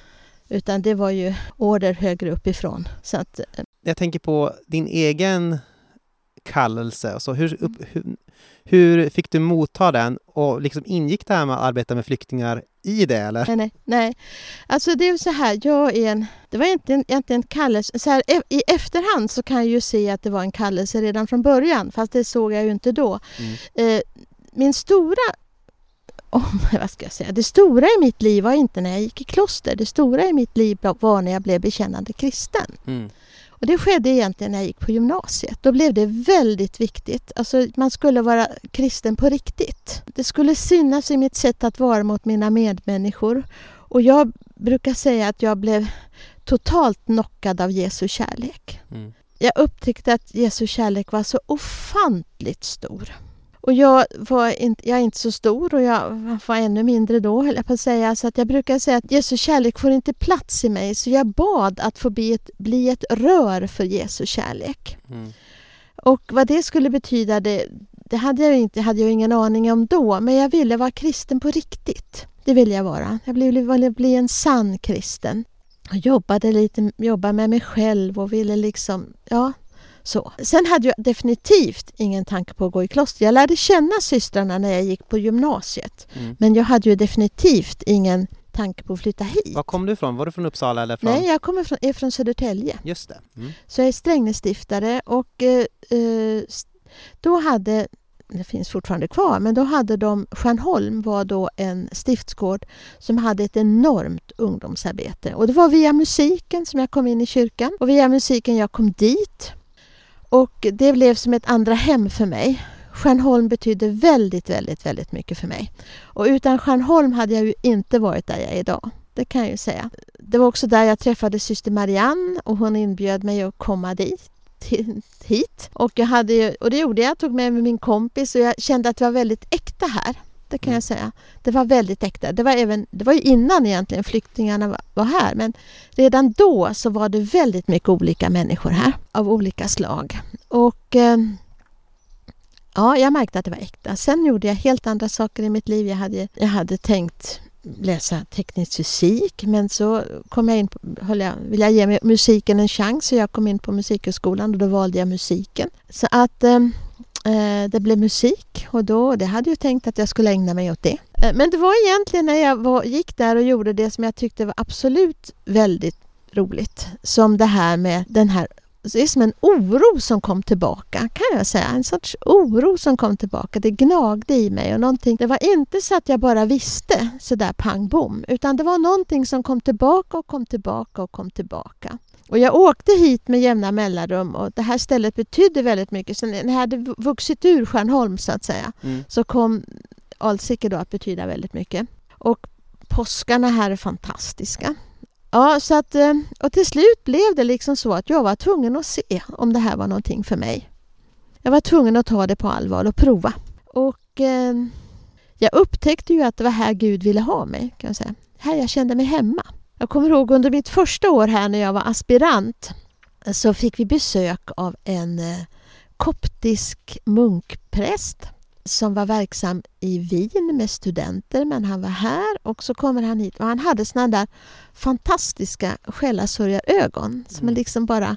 Utan det var ju order högre uppifrån. Så att, eh, Jag tänker på din egen kallelse. Alltså hur, upp, hur, hur fick du motta den? Och liksom ingick det här med att arbeta med flyktingar i det eller? nej, nej, nej. Alltså det är så här, jag är en... Det var inte en, inte en kallelse. Så här, e- I efterhand så kan jag ju se att det var en kallelse redan från början. Fast det såg jag ju inte då. Mm. Eh, min stora... Oh, *laughs* vad ska jag säga? Det stora i mitt liv var inte när jag gick i kloster. Det stora i mitt liv var när jag blev bekännande kristen. Mm. Och det skedde egentligen när jag gick på gymnasiet. Då blev det väldigt viktigt. Alltså man skulle vara kristen på riktigt. Det skulle synas i mitt sätt att vara mot mina medmänniskor. Och jag brukar säga att jag blev totalt knockad av Jesu kärlek. Mm. Jag upptäckte att Jesu kärlek var så ofantligt stor. Och jag, var inte, jag är inte så stor och jag var ännu mindre då, höll jag på att säga. Så att jag brukar säga att Jesu kärlek får inte plats i mig. Så jag bad att få bli ett, bli ett rör för Jesu kärlek. Mm. Och vad det skulle betyda, det, det hade jag inte, hade jag ingen aning om då. Men jag ville vara kristen på riktigt. Det ville jag vara. Jag ville, ville bli en sann kristen. Jag jobbade lite jobbade med mig själv och ville liksom, ja, så. Sen hade jag definitivt ingen tanke på att gå i kloster. Jag lärde känna systrarna när jag gick på gymnasiet. Mm. Men jag hade ju definitivt ingen tanke på att flytta hit. Var kom du ifrån? Var du från Uppsala eller från? Nej, jag kommer från, är från Södertälje. Just det. Mm. Så jag är Strängnässtiftare och eh, eh, då hade, det finns fortfarande kvar, men då hade de, Stjärnholm var då en stiftsgård som hade ett enormt ungdomsarbete. Och det var via musiken som jag kom in i kyrkan och via musiken jag kom dit. Och det blev som ett andra hem för mig. Stjärnholm betydde väldigt, väldigt, väldigt mycket för mig. Och utan Stjärnholm hade jag ju inte varit där jag är idag. Det kan jag ju säga. Det var också där jag träffade syster Marianne och hon inbjöd mig att komma dit. Hit. Och, jag hade, och det gjorde jag, jag tog med mig min kompis och jag kände att det var väldigt äkta här. Det kan Mm. jag säga. Det var väldigt äkta. Det var, även, det var ju innan egentligen flyktingarna var, här men redan då så var det väldigt mycket olika människor här av olika slag. Och eh, ja, jag märkte att det var äkta. Sen gjorde jag helt andra saker i mitt liv. Jag hade, jag hade tänkt läsa teknisk fysik men så kom jag in på, höll jag, ville jag ge musiken en chans så jag kom in på Musikhögskolan och då valde jag musiken. Så att eh, Eh, det blev musik och då, det hade jag tänkt att jag skulle ägna mig åt det. Eh, men det var egentligen när jag var, gick där och gjorde det som jag tyckte var absolut väldigt roligt. Som det här med den här det är som en oro som kom tillbaka kan jag säga. En sorts oro som kom tillbaka. Det gnagde i mig och någonting. Det var inte så att jag bara visste sådär pang bom. Utan det var någonting som kom tillbaka och kom tillbaka och kom tillbaka. Och jag åkte hit med jämna mellanrum och det här stället betydde väldigt mycket. Sen när jag hade vuxit ur Stjärnholm så att säga Mm. så kom Alsike då att betyda väldigt mycket. Och påskarna här är fantastiska. Ja, så att, eh, och till slut blev det liksom så att jag var tvungen att se om det här var någonting för mig. Jag var tvungen att ta det på allvar och prova. Och eh, jag upptäckte ju att det var här Gud ville ha mig, kan jag säga. Här jag kände mig hemma. Jag kommer ihåg under mitt första år här när jag var aspirant så fick vi besök av en eh, koptisk munkpräst som var verksam i Wien med studenter men han var här och så kommer han hit och han hade såna där fantastiska själasörjarögon som Mm. liksom bara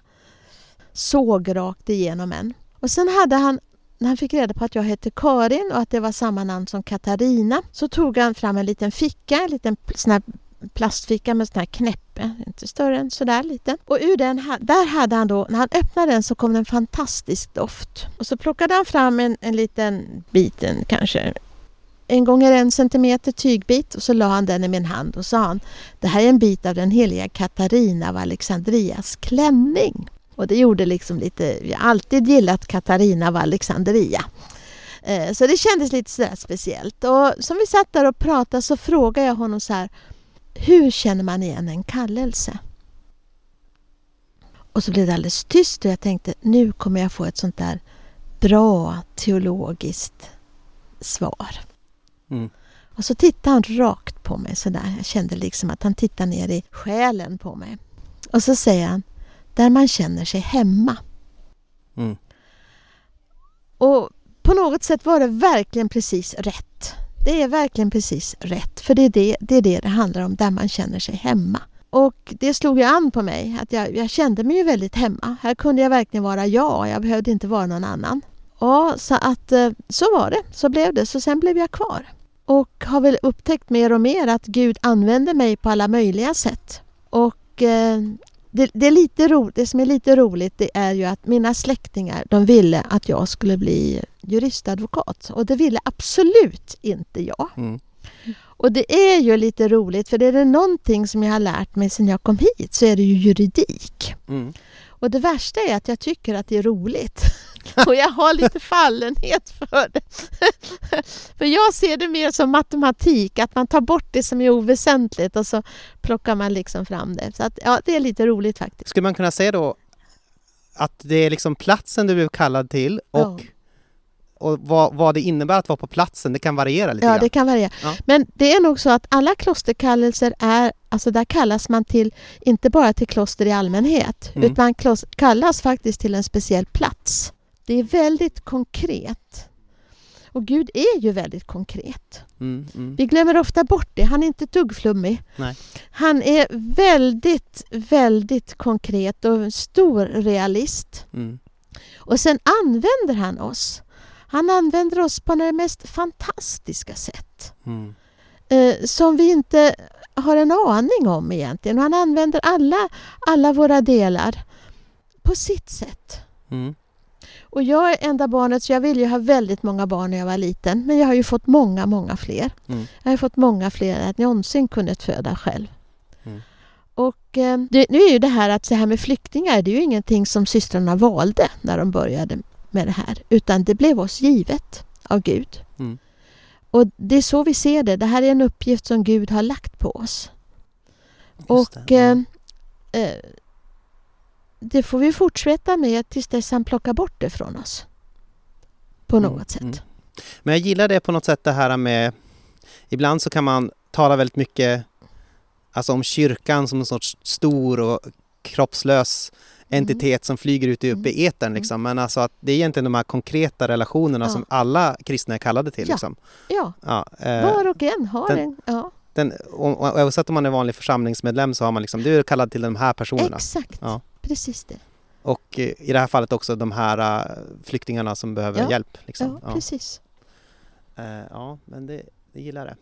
såg rakt igenom en. Och sen hade han när han fick reda på att jag hette Karin och att det var samma namn som Katarina så tog han fram en liten ficka, en liten sån här plastficka med sån här knäppe, eh, inte större än sådär liten. Och ur den, här, där hade han då, när han öppnade den så kom det en fantastisk doft. Och så plockade han fram en, en liten biten kanske en gånger en centimeter tygbit och så la han den i min hand och sa han Det här är en bit av den heliga Katarina av Alexandrias klänning. Och det gjorde liksom lite, vi har alltid gillat Katarina av Alexandria. Eh, så det kändes lite sådär speciellt. Och som vi satt där och pratade så frågade jag honom så här hur känner man igen en kallelse? Och så blev det alldeles tyst och jag tänkte nu kommer jag få ett sånt där bra teologiskt svar. Mm. Och så tittade han rakt på mig sådär. Jag kände liksom att han tittade ner i själen på mig. Och så säger han, där man känner sig hemma. Mm. Och på något sätt var det verkligen precis rätt. Det är verkligen precis rätt, för det är det det, är det, det handlar om, där man känner sig hemma. Och det slog ju an på mig, att jag, jag kände mig ju väldigt hemma. Här kunde jag verkligen vara jag, jag behövde inte vara någon annan. Ja, så att eh, så var det, så blev det, så sen blev jag kvar. Och har väl upptäckt mer och mer att Gud använder mig på alla möjliga sätt. Och eh, det, det, är lite ro, det som är lite roligt det är ju att mina släktingar de ville att jag skulle bli juristadvokat och det ville absolut inte jag. Mm. Och det är ju lite roligt för det är det någonting som jag har lärt mig sedan jag kom hit så är det ju juridik. Mm. Och det värsta är att jag tycker att det är roligt. *laughs* Och jag har lite fallenhet för det. *laughs* För jag ser det mer som matematik, att man tar bort det som är oväsentligt och så plockar man liksom fram det. Så att, ja, det är lite roligt faktiskt. Skulle man kunna säga då att det är liksom platsen du blev kallad till och, Ja. och vad, vad det innebär att vara på platsen, det kan variera lite Ja, grann. det kan variera. Ja. Men det är nog så att alla klosterkallelser är, alltså där kallas man till, inte bara till kloster i allmänhet, Mm. utan man kallas faktiskt till en speciell plats. Det är väldigt konkret. Och Gud är ju väldigt konkret. Mm, mm. Vi glömmer ofta bort det. Han är inte ett dugg flummig. Nej. Han är väldigt, väldigt konkret och en stor realist. Mm. Och sen använder han oss. Han använder oss på det mest fantastiska sätt. Mm. Eh, som vi inte har en aning om egentligen. Och han använder alla, alla våra delar på sitt sätt. Mm. Och jag är enda barnet så jag ville ju ha väldigt många barn när jag var liten. Men jag har ju fått många, många fler. Mm. Jag har fått många fler än jag någonsin kunnat föda själv. Mm. Och eh, det, nu är ju det här att så här med flyktingar, det är ju ingenting som systrarna valde när de började med det här. Utan det blev oss givet av Gud. Mm. Och det är så vi ser det. Det här är en uppgift som Gud har lagt på oss. Just Och eh, eh, det får vi fortsätta med tills dess han plockar bort det från oss. På Mm, något sätt. mm. Men jag gillar det på något sätt det här med Ibland så kan man tala väldigt mycket Alltså om kyrkan som en sorts stor och kroppslös Mm. entitet som flyger ut upp i etern liksom. Men alltså att det är egentligen de här konkreta relationerna Ja. som alla kristna är kallade till Ja. liksom. Ja, Ja, eh, var och en har den- en. Ja, den, och, och oavsett om man är vanlig församlingsmedlem så har man liksom, du är kallad till de här personerna. exakt. Ja. Precis det. Och eh, i det här fallet också de här eh, flyktingarna som behöver Ja. hjälp. Liksom. Ja, precis. Eh, ja, men det, det gillar det.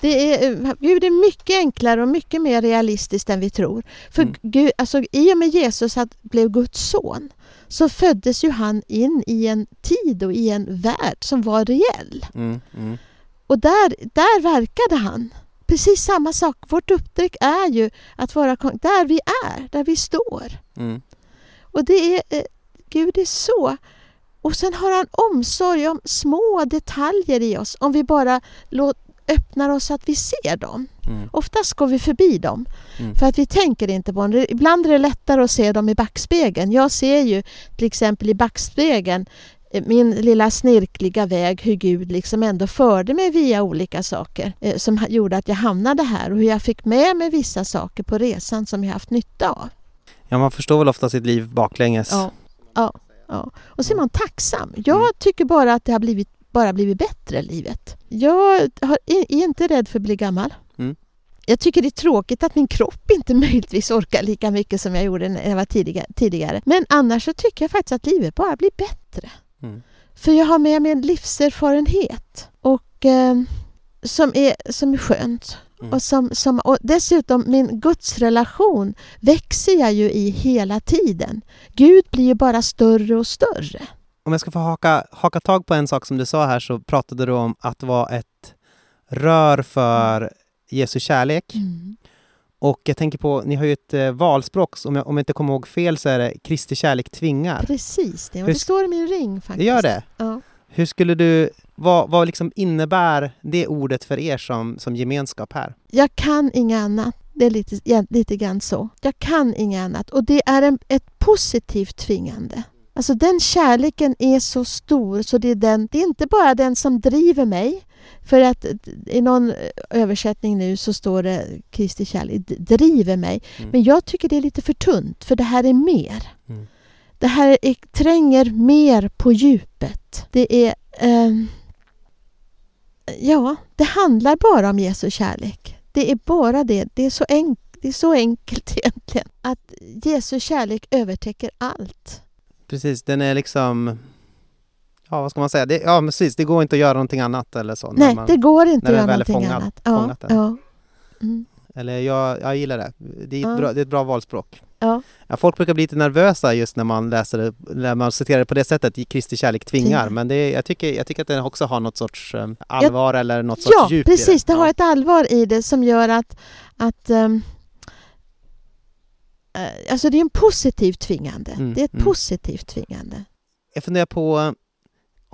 Det är, Gud är mycket enklare och mycket mer realistiskt än vi tror. För Mm. Gud, alltså, I och med Jesus att blev Guds son så föddes ju han in i en tid och i en värld som var reell. Mm, mm, Och där, där verkade han. Precis samma sak. Vårt uppdrag är ju att vara där vi är, där vi står. mm, Och det är, eh, Gud är så. Och sen har han omsorg om små detaljer i oss om vi bara låt, öppnar oss så att vi ser dem. mm, Oftast går vi förbi dem Mm. för att vi tänker inte på dem. Ibland är det lättare att se dem i backspegeln. Jag ser ju till exempel i backspegeln min lilla snirkliga väg, hur Gud liksom ändå förde mig via olika saker eh, som gjorde att jag hamnade här och hur jag fick med mig vissa saker på resan som jag haft nytta av. Ja, man förstår väl ofta sitt liv baklänges. Ja, ja, ja. Och så är man tacksam. Jag tycker bara att det har blivit, bara blivit bättre, livet. Jag har, är är inte rädd för att bli gammal. Mm. Jag tycker det är tråkigt att min kropp inte *laughs* möjligtvis orkar lika mycket som jag gjorde när jag var tidiga, tidigare. Men annars så tycker jag faktiskt att livet bara blir bättre. Mm. För jag har med mig en livserfarenhet och, eh, som, är, som är skönt. Mm. Och, som, som, och dessutom, min gudsrelation växer jag ju i hela tiden. Gud blir ju bara större och större. Om jag ska få haka, haka tag på en sak som du sa här så pratade du om att vara ett rör för Jesu kärlek. Mm. Och jag tänker på, ni har ju ett eh, valspråk, om jag, om jag inte kommer ihåg fel så är det Kristi kärlek tvingar. Precis det, och Hur det står i min ring faktiskt. Det gör det? Ja. Hur skulle du, vad, vad liksom innebär det ordet för er som, som gemenskap här? Jag kan inget annat. Det är lite, lite grann så. Jag kan inget annat. Och det är en, ett positivt tvingande. Alltså den kärleken är så stor så det är, den, det är inte bara den som driver mig. För att i någon översättning nu så står det Kristi kärlek driver mig. Mm. Men jag tycker det är lite för tunt för det här är mer. Mm. Det här är, tränger mer på djupet. Det är... ehm, ja, det handlar bara om Jesu kärlek. Det är bara det. Det är så, enk, det är så enkelt *laughs* egentligen. Att Jesu kärlek övertäcker allt. Precis, den är liksom... Ja, vad ska man säga? Det, ja, precis. Det går inte att göra någonting annat eller så. när Nej, man, det går inte när att göra någonting fångad- annat. Ja, fångat ja. Mm. Eller jag, jag gillar det. Det är, ett Ja. bra, det är ett bra valspråk. Ja. Ja, folk brukar bli lite nervösa just när man läser det, när man citerar det på det sättet, i Kristi kärlek tvingar. Tvingar. Men det, jag, tycker, jag tycker att den också har något sorts eh, allvar eller något Ja, sorts djup i precis. Det Ja. har ett allvar i det som gör att, att eh, Alltså det är en positivt tvingande. Mm, Det är ett mm. positivt tvingande. Jag funderar på,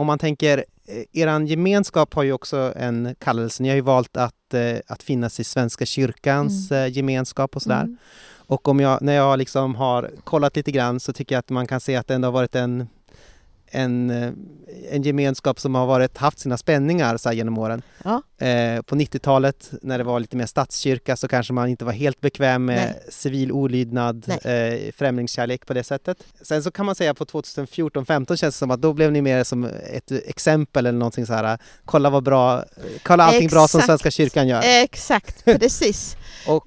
om man tänker, eh, eran gemenskap har ju också en kallelse. Ni har ju valt att, eh, att finnas i Svenska kyrkans eh, gemenskap och sådär. Mm. Och om jag, när jag liksom har kollat lite grann så tycker jag att man kan se att det ändå har varit en, en, eh, en gemenskap som har varit, haft sina spänningar så genom åren. Ja. Eh, på 90-talet när det var lite mer statskyrka så kanske man inte var helt bekväm med Nej. civil olydnad, eh, främlingskärlek på det sättet. Sen så kan man säga på 2014-15 känns det som att då blev ni mer som ett exempel eller någonting så här. Kolla vad bra, kolla allting bra som Exakt. Svenska kyrkan gör. Exakt, *laughs* precis. Och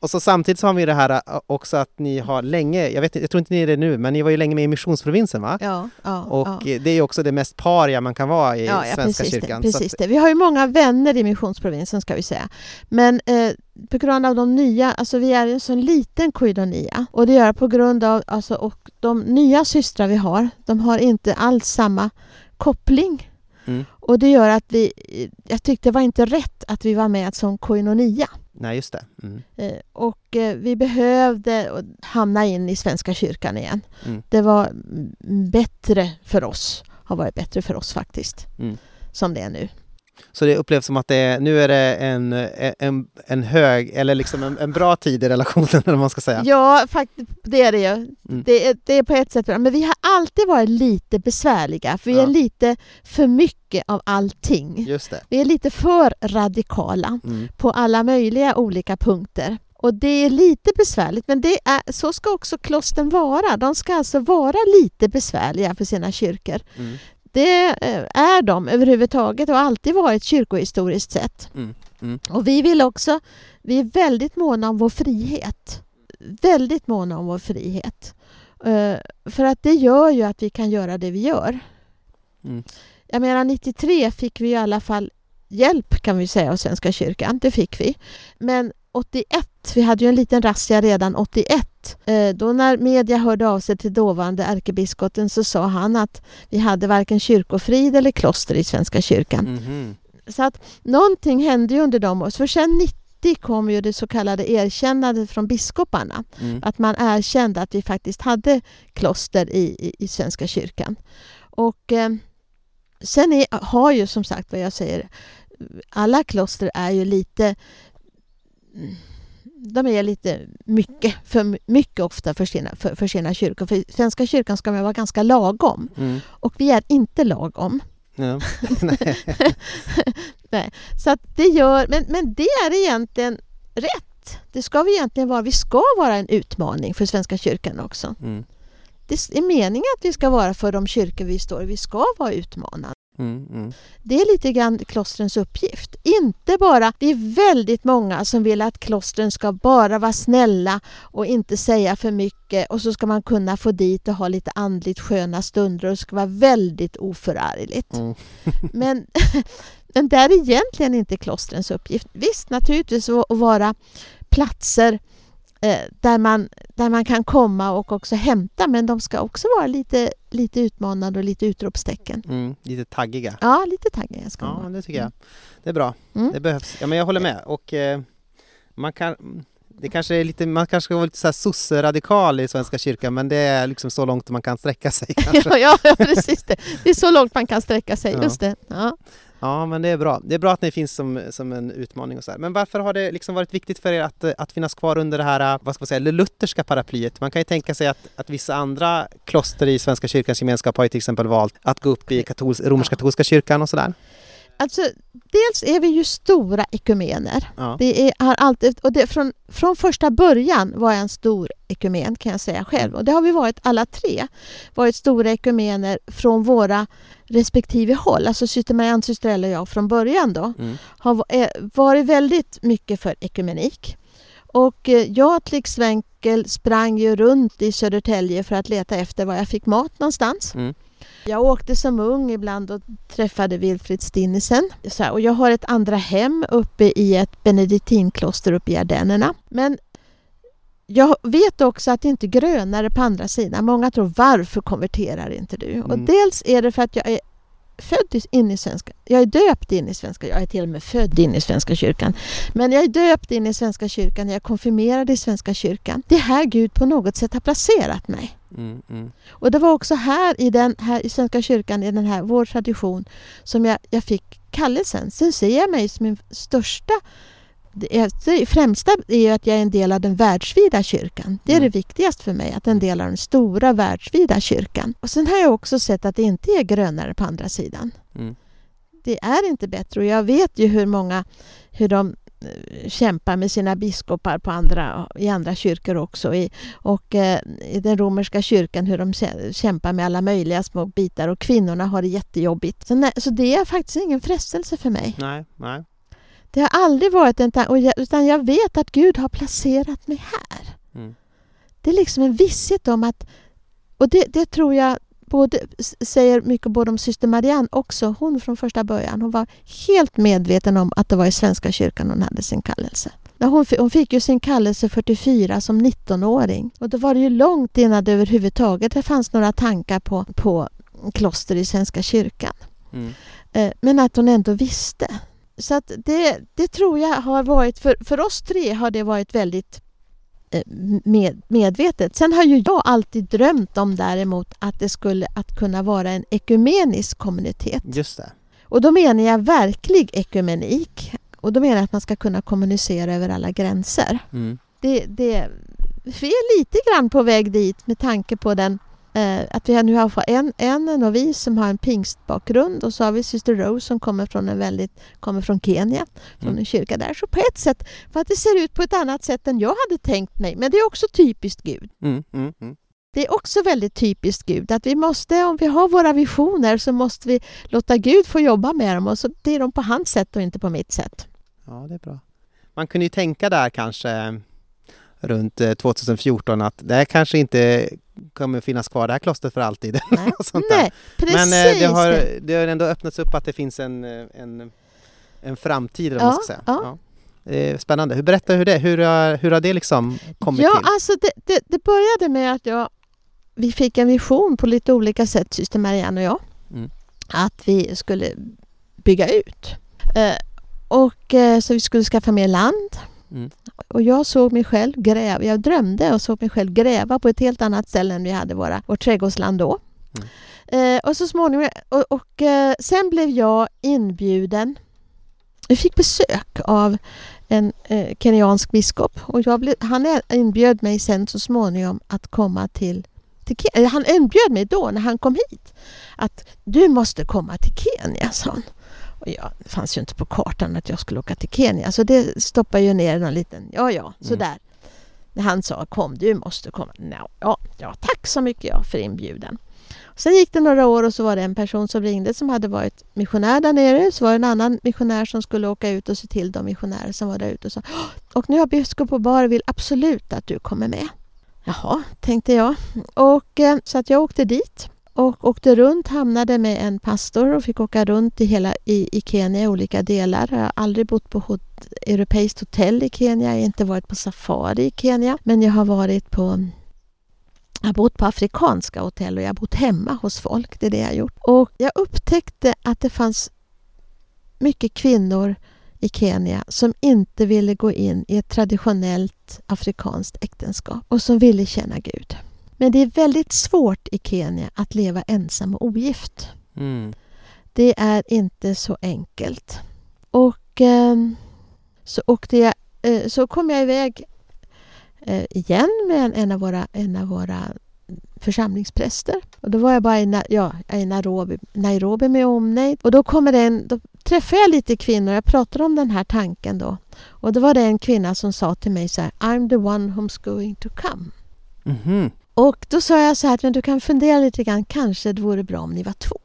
och så samtidigt så har vi det här ä, också att ni har länge, jag, vet, jag tror inte ni är det nu, men ni var ju länge med i missionsprovinsen va? ja, ja, Och ja. eh, det är också det mest paria man kan vara i Ja, Svenska precis kyrkan. Det, precis att, det. Vi har ju många vänner i missionsprovinsen ska vi säga. Men eh, på grund av de nya, alltså vi är en sån liten koinonia och det gör på grund av, alltså och de nya systrar vi har, de har inte alls samma koppling. Mm. Och det gör att vi, jag tyckte det var inte rätt att vi var med som koinonia. Nej, just det. Mm. Eh, Och eh, vi behövde hamna in i Svenska kyrkan igen. Mm. Det var bättre för oss, har varit bättre för oss faktiskt, Mm. som det är nu. Så det upplevs som att det är, nu är det en, en, en hög, eller liksom en, en bra tid i relationen, *laughs* eller man ska säga. Ja, faktiskt, det är det ju. Mm. Det, är, det är på ett sätt bra. Men vi har alltid varit lite besvärliga, för vi Ja. är lite för mycket av allting. Just det. Vi är lite för radikala Mm. på alla möjliga olika punkter. Och det är lite besvärligt, men det är, så ska också klostren vara. De ska alltså vara lite besvärliga för sina kyrkor. Mm. Det eh, är de överhuvudtaget och har alltid varit kyrkohistoriskt sett. Mm. Mm. Och vi vill också, vi är väldigt måna om vår frihet. Väldigt måna om vår frihet. Eh, För att det gör ju att vi kan göra det vi gör. Mm. Jag menar 93 fick vi i alla fall hjälp kan vi säga av Svenska kyrkan. Det fick vi. Men 81, vi hade ju en liten razzia redan 81. Eh, Då när media hörde av sig till dåvarande ärkebiskopen så sa han att vi hade varken kyrkofrid eller kloster i Svenska kyrkan. Mhm. Så att någonting hände ju under de åren. För sen 90 kom ju det så kallade erkännandet från biskoparna. Mm. Att man erkände att vi faktiskt hade kloster i, i, i Svenska kyrkan. Och eh, sen är, har ju som sagt vad jag säger, alla kloster är ju lite de är lite mycket, för mycket ofta för sina, för, för sina kyrkor. För Svenska kyrkan ska man vara ganska lagom. Mm. Och vi är inte lagom. Ja. *laughs* Så att det gör, men, men det är egentligen rätt. Det ska vi egentligen vara. Vi ska vara en utmaning för Svenska kyrkan också. Mm. Det är meningen att vi ska vara för de kyrkor vi står i. Vi ska vara utmanande. Mm, mm. Det är lite grann klostrens uppgift. Inte bara, det är väldigt många som vill att klostren ska bara vara snälla och inte säga för mycket och så ska man kunna få dit och ha lite andligt sköna stunder och det ska vara väldigt oförargligt. Mm. *laughs* Men, *laughs* men det är egentligen inte klostrens uppgift. Visst, naturligtvis att vara platser där, man, där man kan komma och också hämta men de ska också vara lite, lite utmanande och lite utropstecken. Mm. Lite taggiga. Ja, lite taggiga ska Ja, vara. det tycker jag. Det är bra. Mm. Det behövs. Ja, men jag håller med. Och eh, man kan... Det kanske är lite, man kanske ska vara lite så här sosse-radikal i Svenska kyrkan men det är liksom så långt man kan sträcka sig *laughs* ja, ja, precis det. Det är så långt man kan sträcka sig. Ja. Just det. Ja. Ja, men det är bra. Det är bra att ni finns som, som en utmaning och så här. Men varför har det liksom varit viktigt för er att, att finnas kvar under det här, vad ska man säga, det lutherska paraplyet? Man kan ju tänka sig att, att vissa andra kloster i Svenska kyrkans gemenskap har ju till exempel valt att gå upp i romersk-katolska kyrkan och sådär. Alltså, dels är vi ju stora ekumener. Ja. Det är, har alltid, och det, från, från första början var jag en stor ekumen kan jag säga själv. Och det har vi varit alla tre. Varit stora ekumener från våra respektive håll. Alltså syster Marianne, syster Ella och jag från början då. Mm. Har eh, varit väldigt mycket för ekumenik. Och eh, jag till exempel sprang ju runt i Södertälje för att leta efter var jag fick mat någonstans. Mm. Jag åkte som ung ibland och träffade Wilfrid Stinnesen. Och jag har ett andra hem uppe i ett benediktinkloster uppe i Ardennerna. Men jag vet också att det inte är grönare på andra sidan. Många tror varför konverterar inte du? Och Mm. dels är det för att jag är född in i Svenska... Jag är döpt in i Svenska... Jag är till och med född in i Svenska kyrkan. Men jag är döpt in i Svenska kyrkan. Jag är konfirmerad i Svenska kyrkan. Det är här Gud på något sätt har placerat mig. Mm, mm. Och det var också här i, den, här i Svenska kyrkan, i den här vår tradition, som jag, jag fick kallelsen. Sen ser jag mig som min största... Det, främsta är ju att jag är en del av den världsvida kyrkan. Det är Mm. det viktigaste för mig, att en del av den stora världsvida kyrkan. Och sen har jag också sett att det inte är grönare på andra sidan. Mm. Det är inte bättre och jag vet ju hur många, hur de eh, kämpar med sina biskopar på andra, i andra kyrkor också. I, och eh, i den romerska kyrkan hur de kä- kämpar med alla möjliga små bitar och kvinnorna har det jättejobbigt. Så, nej, så det är faktiskt ingen frestelse för mig. Nej, nej. Det har aldrig varit en ta- och jag, utan jag vet att Gud har placerat mig här. Mm. Det är liksom en visshet om att, och det, det tror jag både, säger mycket både om syster Marianne också, hon från första början. Hon var helt medveten om att det var i Svenska kyrkan hon hade sin kallelse. Hon, fi- hon fick ju sin kallelse 44 som 19-åring och då var det ju långt innan det överhuvudtaget det fanns några tankar på, på kloster i Svenska kyrkan. Mm. Eh, Men att hon ändå visste. Så att det, det tror jag har varit, för, för oss tre har det varit väldigt eh, med, medvetet. Sen har ju jag alltid drömt om däremot att det skulle att kunna vara en ekumenisk kommunitet. Just det. Och då menar jag verklig ekumenik. Och då menar jag att man ska kunna kommunicera över alla gränser. Mm. Det, det, vi är lite grann på väg dit med tanke på den eh, att vi nu har en, en novis som har en pingstbakgrund och så har vi syster Rose som kommer från en väldigt, kommer från Kenya, från Mm. en kyrka där. Så på ett sätt, för att det ser ut på ett annat sätt än jag hade tänkt mig, men det är också typiskt Gud. Mm, mm, mm. Det är också väldigt typiskt Gud att vi måste, om vi har våra visioner så måste vi låta Gud få jobba med dem och så blir de på hans sätt och inte på mitt sätt. Ja, det är bra. Man kunde ju tänka där kanske runt eh, 2014 att det här kanske inte kommer finnas kvar det här klostret för alltid. *laughs* Nej. Nej precis. Men eh, det, har, det. har ändå öppnats upp att det finns en, eh, en, en framtid, Ja, man ska säga. ja. Eh, Spännande. Hur, berätta hur det, hur, har- hur har det liksom kommit ja, till? alltså det, det, det började med att jag, vi fick en vision på lite olika sätt, syster Marianne och jag. Mm. Att vi skulle bygga ut. Eh, och eh, så vi skulle skaffa mer land. Mm. Och jag såg mig själv gräva, jag drömde och såg mig själv gräva på ett helt annat ställe än vi hade våra, vårt trädgårdsland då. Mm. Eh, och så småningom, och, och eh, sen blev jag inbjuden. Vi fick besök av en eh, kenyansk biskop och jag blev, han inbjöd mig sen så småningom att komma till, till Ke- eller Han inbjöd mig då när han kom hit att du måste komma till Kenya, sa han. Och jag, det fanns ju inte på kartan att jag skulle åka till Kenya så det stoppade ju ner någon liten, ja ja, sådär. När han sa kom, du måste komma. No, ja, ja, tack så mycket ja, för inbjudan. Sen gick det några år och så var det en person som ringde som hade varit missionär där nere. Så var det en annan missionär som skulle åka ut och se till de missionärer som var där ute och sa och nu har biskop och bar vill absolut att du kommer med. Jaha, tänkte jag. Och, eh, så att jag åkte dit och åkte runt, hamnade med en pastor och fick åka runt i, hela, i, i Kenya i olika delar. Jag har aldrig bott på hot, europeiskt hotell i Kenya, jag har inte varit på safari i Kenya, men jag har varit på jag har bott på afrikanska hotell och jag har bott hemma hos folk. Det är det jag har gjort. Och jag upptäckte att det fanns mycket kvinnor i Kenya som inte ville gå in i ett traditionellt afrikanskt äktenskap och som ville känna Gud. Men det är väldigt svårt i Kenya att leva ensam och ogift. Mm. Det är inte så enkelt. Och eh, så åkte jag, eh, så kom jag iväg eh, igen med en, en, av våra, en av våra församlingspräster. Och då var jag bara i, ja, i Nairobi, Nairobi med omnejd. Och då, kommer en, då träffade jag lite kvinnor. Jag pratade om den här tanken då. Och då var det en kvinna som sa till mig så här, I'm the one who's going to come. Mhm. Och då sa jag så här, men du kan fundera lite grann, kanske det vore bra om ni var två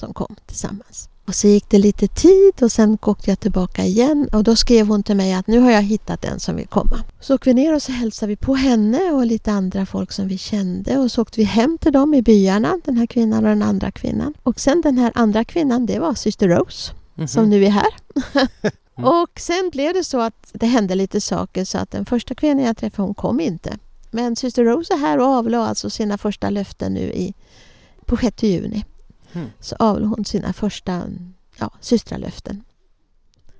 som kom tillsammans. Och så gick det lite tid och sen åkte jag tillbaka igen och då skrev hon till mig att nu har jag hittat en som vill komma. Så åkte vi ner och så hälsade vi på henne och lite andra folk som vi kände och så åkte vi hem till dem i byarna, den här kvinnan och den andra kvinnan. Och sen den här andra kvinnan, det var syster Rose Mhm. som nu är här. *laughs* Mm. och sen blev det så att det hände lite saker så att den första kvinnan jag träffade hon kom inte. Men syster Rose är här och avlade alltså sina första löften nu i, på 6 juni. Mm. Så avlade hon sina första ja, systralöften.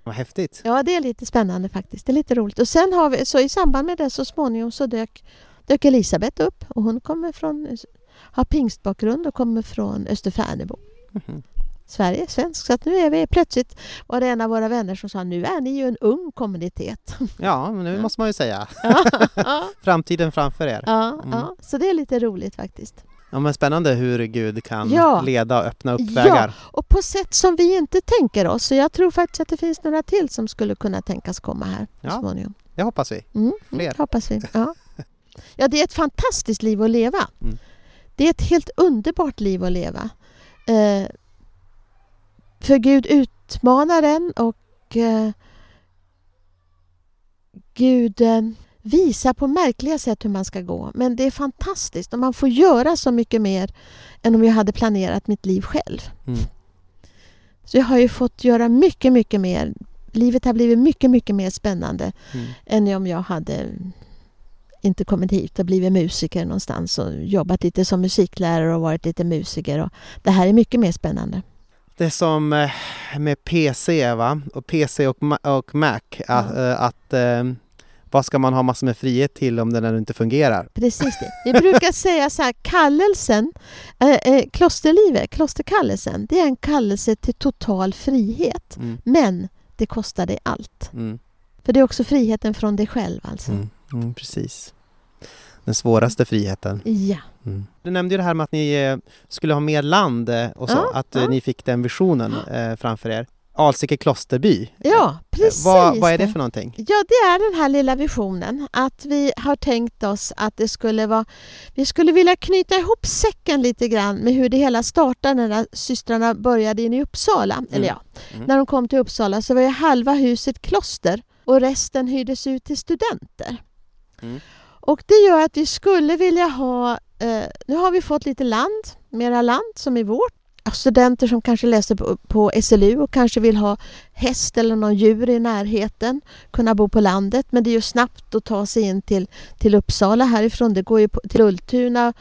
Vad häftigt. Ja, det är lite spännande faktiskt. Det är lite roligt. Och sen har vi, så i samband med det så småningom så dök, dök Elisabeth upp och hon kommer från, har pingstbakgrund och kommer från Österfärnebo. Mhm. Sverige, svensk. Så att nu är vi plötsligt, var det en av våra vänner som sa, nu är ni ju en ung kommunitet. Ja, men nu Ja. måste man ju säga. *laughs* ja, ja, Framtiden framför er. ja, Mm. ja, så det är lite roligt faktiskt. Ja, men spännande hur Gud kan Ja. leda och öppna upp Ja. vägar. Och på sätt som vi inte tänker oss. Så jag tror faktiskt att det finns några till som skulle kunna tänkas komma här Ja. småningom. Det hoppas vi. Mm, Fler. mm, hoppas vi. Ja. *laughs* ja, det är ett fantastiskt liv att leva. Mm. Det är ett helt underbart liv att leva. Eh, för Gud utmanar en och eh, Gud eh, visar på märkliga sätt hur man ska gå. Men det är fantastiskt och man får göra så mycket mer än om jag hade planerat mitt liv själv. Mm. Så jag har ju fått göra mycket, mycket mer. Livet har blivit mycket, mycket mer spännande Mm. än om jag hade inte kommit hit och blivit musiker någonstans och jobbat lite som musiklärare och varit lite musiker. Och det här är mycket mer spännande. Det är som eh, med PC, va? Och PC och, och Mac. Att, Ja. eh, att eh, vad ska man ha massor med frihet till om den inte fungerar? Precis det. Vi brukar *laughs* säga så här, kallelsen, eh, eh, klosterlivet, klosterkallelsen, det är en kallelse till total frihet. Mm. Men det kostar dig allt. Mm. För det är också friheten från dig själv alltså. Mm. Mm, precis. Den svåraste friheten. Ja. Mm. Du nämnde ju det här med att ni eh, skulle ha mer land eh, och så, Ja, att eh, ja. ni fick den visionen eh, framför er. Alsike klosterby. Ja, Eh, precis. vad, vad är det för någonting? Ja, det är den här lilla visionen. Att vi har tänkt oss att det skulle vara... Vi skulle vilja knyta ihop säcken lite grann med hur det hela startade när systrarna började in i Uppsala. Eller ja, Mm. när de kom till Uppsala så var ju halva huset kloster och resten hyrdes ut till studenter. Mm. Och det gör att vi skulle vilja ha... Eh, nu har vi fått lite land, mera land som är vårt. Studenter som kanske läser på, på SLU och kanske vill ha häst eller någon djur i närheten, kunna bo på landet. Men det är ju snabbt att ta sig in till, till Uppsala härifrån. Det går ju på, till Ultuna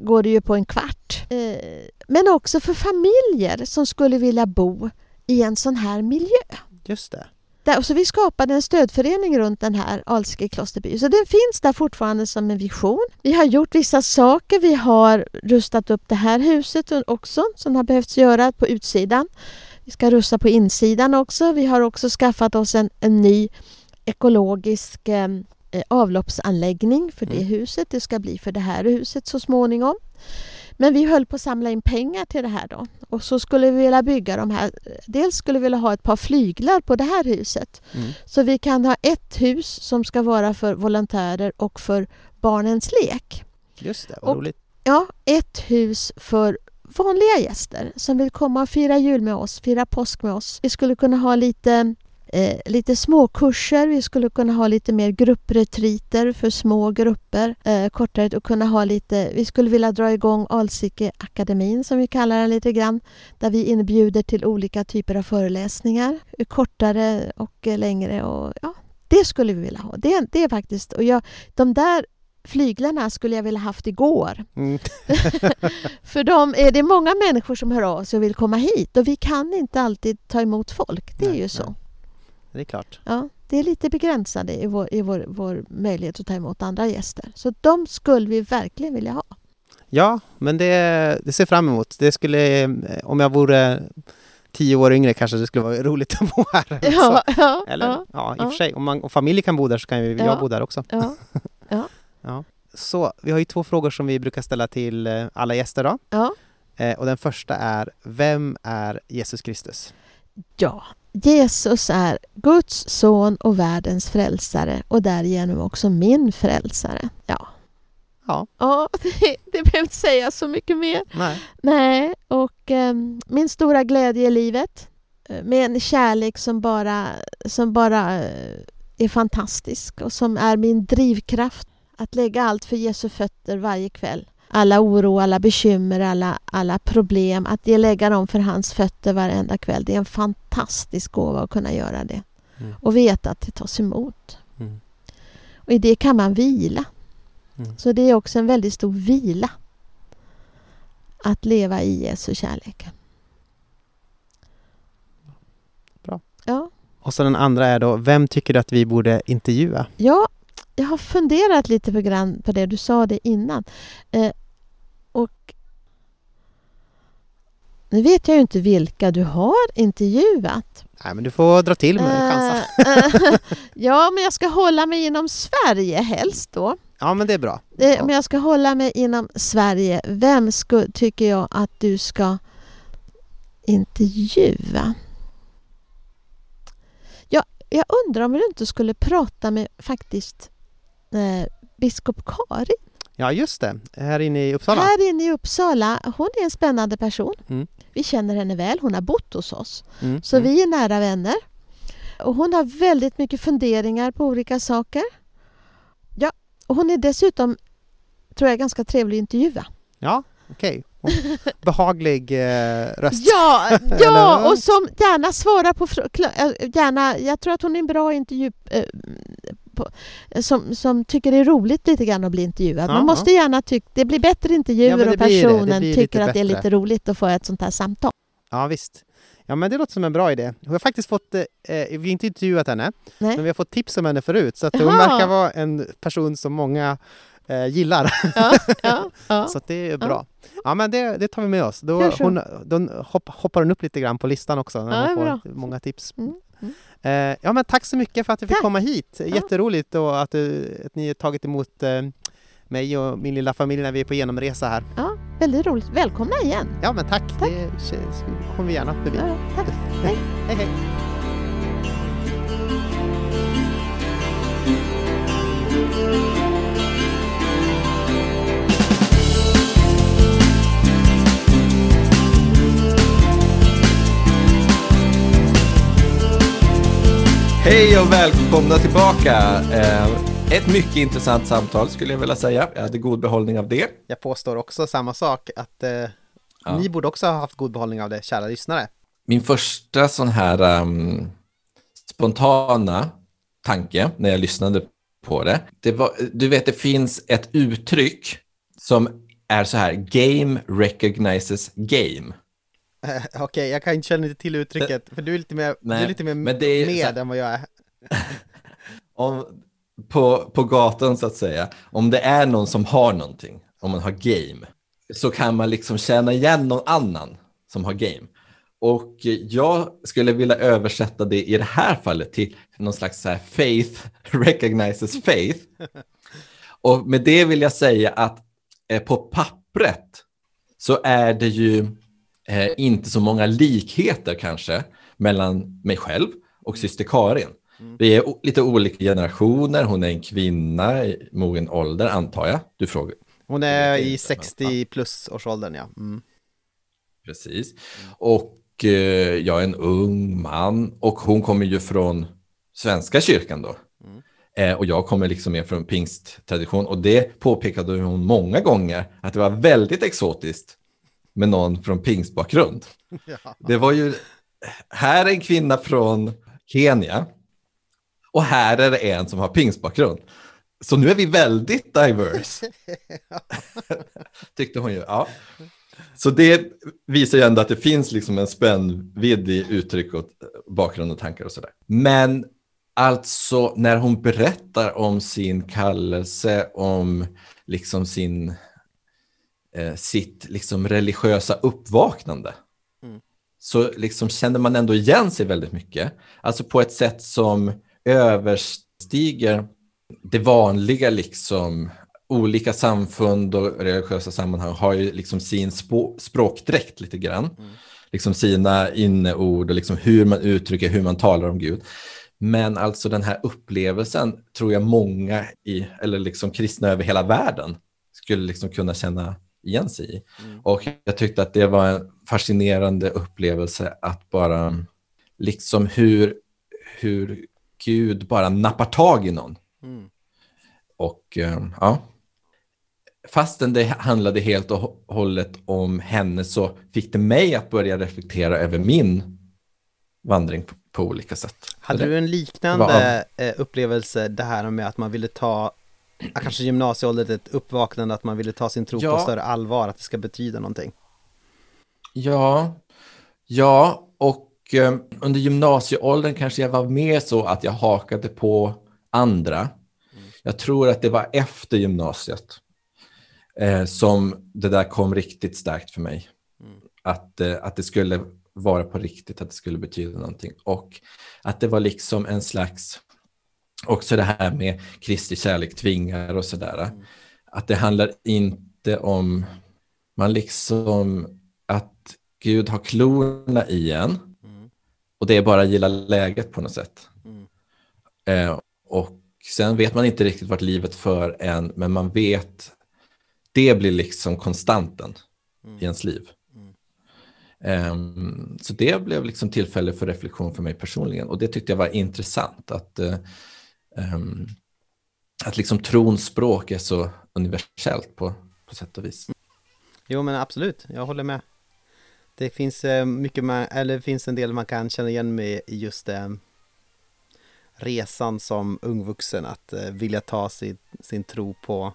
går det ju på en kvart. Eh, men också för familjer som skulle vilja bo i en sån här miljö. Just det. Där, så vi skapade en stödförening runt den här Alsike klosterby. Så den finns där fortfarande som en vision. Vi har gjort vissa saker. Vi har rustat upp det här huset också som har behövts göra på utsidan. Vi ska rusta på insidan också. Vi har också skaffat oss en, en ny ekologisk eh, avloppsanläggning för det Mm. huset. Det ska bli för det här huset så småningom. Men vi höll på att samla in pengar till det här då. Och så skulle vi vilja bygga de här. Dels skulle vi vilja ha ett par flyglar på det här huset. Mm. Så vi kan ha ett hus som ska vara för volontärer och för barnens lek. Just det, vad Och- roligt. ja, ett hus för vanliga gäster som vill komma och fira jul med oss, fira påsk med oss. Vi skulle kunna ha lite eh, lite småkurser, vi skulle kunna ha lite mer gruppretriter för små grupper, eh, kortare och kunna ha lite, vi skulle vilja dra igång Alsike akademin som vi kallar den lite grann, där vi inbjuder till olika typer av föreläsningar, kortare och längre och ja, det skulle vi vilja ha. Det, det är faktiskt, och jag, de där flyglarna skulle jag vilja haft igår. Mm. *laughs* För dem är det många människor som hör av sig och vill komma hit och vi kan inte alltid ta emot folk. Det är Nej, ju så. nej. Det är klart. Ja, det är lite begränsade i, vår, i vår, vår möjlighet att ta emot andra gäster. Så de skulle vi verkligen vilja ha. Ja, men det, det ser fram emot. Det skulle, eh, om jag vore tio år yngre kanske det skulle vara roligt att bo här. *laughs* Ja, ja, Eller, ja, ja, i och för sig. Om, man, om familj kan bo där så kan ju Ja. jag bo där också. *laughs* ja, Ja. Så vi har ju två frågor som vi brukar ställa till eh, alla gäster då. ja. Eh, och den första är, vem är Jesus Kristus? ja. Jesus är Guds son och världens frälsare och därigenom också min frälsare. Ja. Ja. Ja, *laughs* det, det behöver inte säga så mycket mer. Nej. Nej, och ehm, min stora glädje i livet eh, med en kärlek som bara, som bara eh, är fantastisk och som är min drivkraft att lägga allt för Jesu fötter varje kväll. Alla oro, alla bekymmer, alla, alla problem, att ge lägga dem för hans fötter varenda kväll. Det är en fantastisk gåva att kunna göra det. Mm. Och veta att det tas emot. Mm. Och i det kan man vila. Mm. Så det är också en väldigt stor vila att leva i Jesu kärlek. Bra. Ja, Och så den andra är då, vem tycker du att vi borde intervjua? ja jag har funderat lite på, grann på det, du sa det innan. Eh, och nu vet jag ju inte vilka du har intervjuat. Nej, men du får dra till med chansa. Eh, eh, *laughs* ja, men jag ska hålla mig inom Sverige helst då. Ja, men det är bra. Eh. Men jag ska hålla mig inom Sverige. Vem sku, tycker jag att du ska intervjua? Ja, jag undrar om du inte skulle prata med faktiskt eh, biskop Kari Ja, just det. Här inne i Uppsala. här inne i Uppsala. Hon är en spännande person. Mm. Vi känner henne väl. Hon har bott hos oss. Mm. Så mm. vi är nära vänner. Och hon har väldigt mycket funderingar på olika saker. Ja, och hon är dessutom, tror jag, ganska trevlig att intervjua. Ja, okej. Och *laughs* Behaglig eh, röst. Ja, *laughs* ja och som gärna svarar på frå- kla- äh, gärna, Jag tror att hon är en bra intervju... eh, på, som, som tycker det är roligt lite grann att bli intervjuad. Ja, Man måste gärna tycka... Det blir bättre intervjuer Ja, och blir det. Det personen tycker att det är lite roligt att få ett sånt här samtal. Ja, visst. Ja, men det låter som en bra idé. Vi har faktiskt fått, eh, vi har inte intervjuat henne, Nej. men vi har fått tips om henne förut. Så att hon Jaha. verkar vara en person som många eh, gillar. Ja, *laughs* ja, ja. Så det är bra. Ja, men det, det tar vi med oss. Då, hon, då hopp, hoppar hon upp lite grann på listan också när hon får bra. många tips. Mm, mm. Eh, ja, men tack så mycket för att jag fick Tack. komma hit. Jätteroligt och att, du, att ni har tagit emot eh, mig och min lilla familj när vi är på genomresa här. ja, väldigt roligt. Välkomna igen. Ja, men tack. Det kommer vi gärna förbi. Ja, tack. Hej, hej. Hej och välkomna tillbaka. Eh, Ett mycket intressant samtal skulle jag vilja säga. Jag hade god behållning av det. Jag påstår också samma sak, att eh, Ja. ni borde också ha haft god behållning av det, kära lyssnare. Min första sån här ehm, spontana tanke när jag lyssnade på det, det var, du vet det finns ett uttryck som är så här, game recognizes game. *laughs* Okej, jag kan inte känna till uttrycket, för du är lite mer, du Nej, är lite mer men det är så med här- än vad jag är. *laughs* om, på, på gatan så att säga, om det är någon som har någonting, om man har game, så kan man liksom känna igen någon annan som har game. Och jag skulle vilja översätta det i det här fallet till någon slags så här faith *laughs* recognizes faith. Och med det vill jag säga att eh, på pappret så är det ju eh, inte så många likheter kanske mellan mig själv och syster Karin. Vi är lite olika generationer, hon är en kvinna i mogen ålder antar jag. Du frågar, Hon är i inte, men, 60 plus årsåldern, ja. Mm. Precis. Och eh, jag är en ung man och hon kommer ju från Svenska kyrkan då. Mm. Eh, och jag kommer liksom mer från pingsttradition och det påpekade hon många gånger att det var väldigt exotiskt med någon från pingstbakgrund. *laughs* Ja. Det var ju, här är en kvinna från Kenya och här är det en som har pingstbakgrund. Så nu är vi väldigt diverse. *laughs* Tyckte hon ju. Ja. Så det visar ju ändå att det finns liksom en spännvidd i uttryck och bakgrund och tankar och sådär. Men alltså när hon berättar om sin kallelse, om liksom sin, eh, sitt liksom religiösa uppvaknande, Mm. så liksom känner man ändå igen sig väldigt mycket. Alltså på ett sätt som överstiger det vanliga liksom olika samfund och religiösa sammanhang har ju liksom sin språkdräkt lite grann. Mm. Liksom sina inneord och liksom hur man uttrycker, hur man talar om Gud. Men alltså den här upplevelsen tror jag många i, eller liksom kristna över hela världen skulle liksom kunna känna igen sig i. Mm. Och jag tyckte att det var en fascinerande upplevelse att bara liksom hur, hur Gud bara nappar tag i någon. Mm. Och eh, ja, fastän det handlade helt och hållet om henne så fick det mig att börja reflektera över min vandring på, på olika sätt. Hade du en liknande eh, upplevelse det här med att man ville ta kanske gymnasieåldern ett uppvaknande att man ville ta sin tro på Ja. större allvar, att det ska betyda någonting? Ja, ja, och eh, under gymnasieåldern kanske jag var mer så att jag hakade på andra. Jag tror att det var efter gymnasiet eh, som det där kom riktigt starkt för mig. Mm. Att, eh, att det skulle vara på riktigt, att det skulle betyda någonting. Och att det var liksom en slags, också det här med Kristi kärlek tvingar och sådär. Mm. Att det handlar inte om, man liksom, att Gud har klorna i en Mm. och det är bara att gilla läget på något sätt. Mm. Eh, och sen vet man inte riktigt vart livet för en, men man vet, det blir liksom konstanten i ens liv. Ehm, så det blev liksom tillfälle för reflektion för mig personligen och det tyckte jag var intressant att, ehm, att liksom trons språk är så universellt på, på sätt och vis. Jo men absolut, jag håller med. Det finns eh, mycket man, eller det finns en del man kan känna igen med i just eh, resan som ungvuxen, att eh, vilja ta sin, sin tro på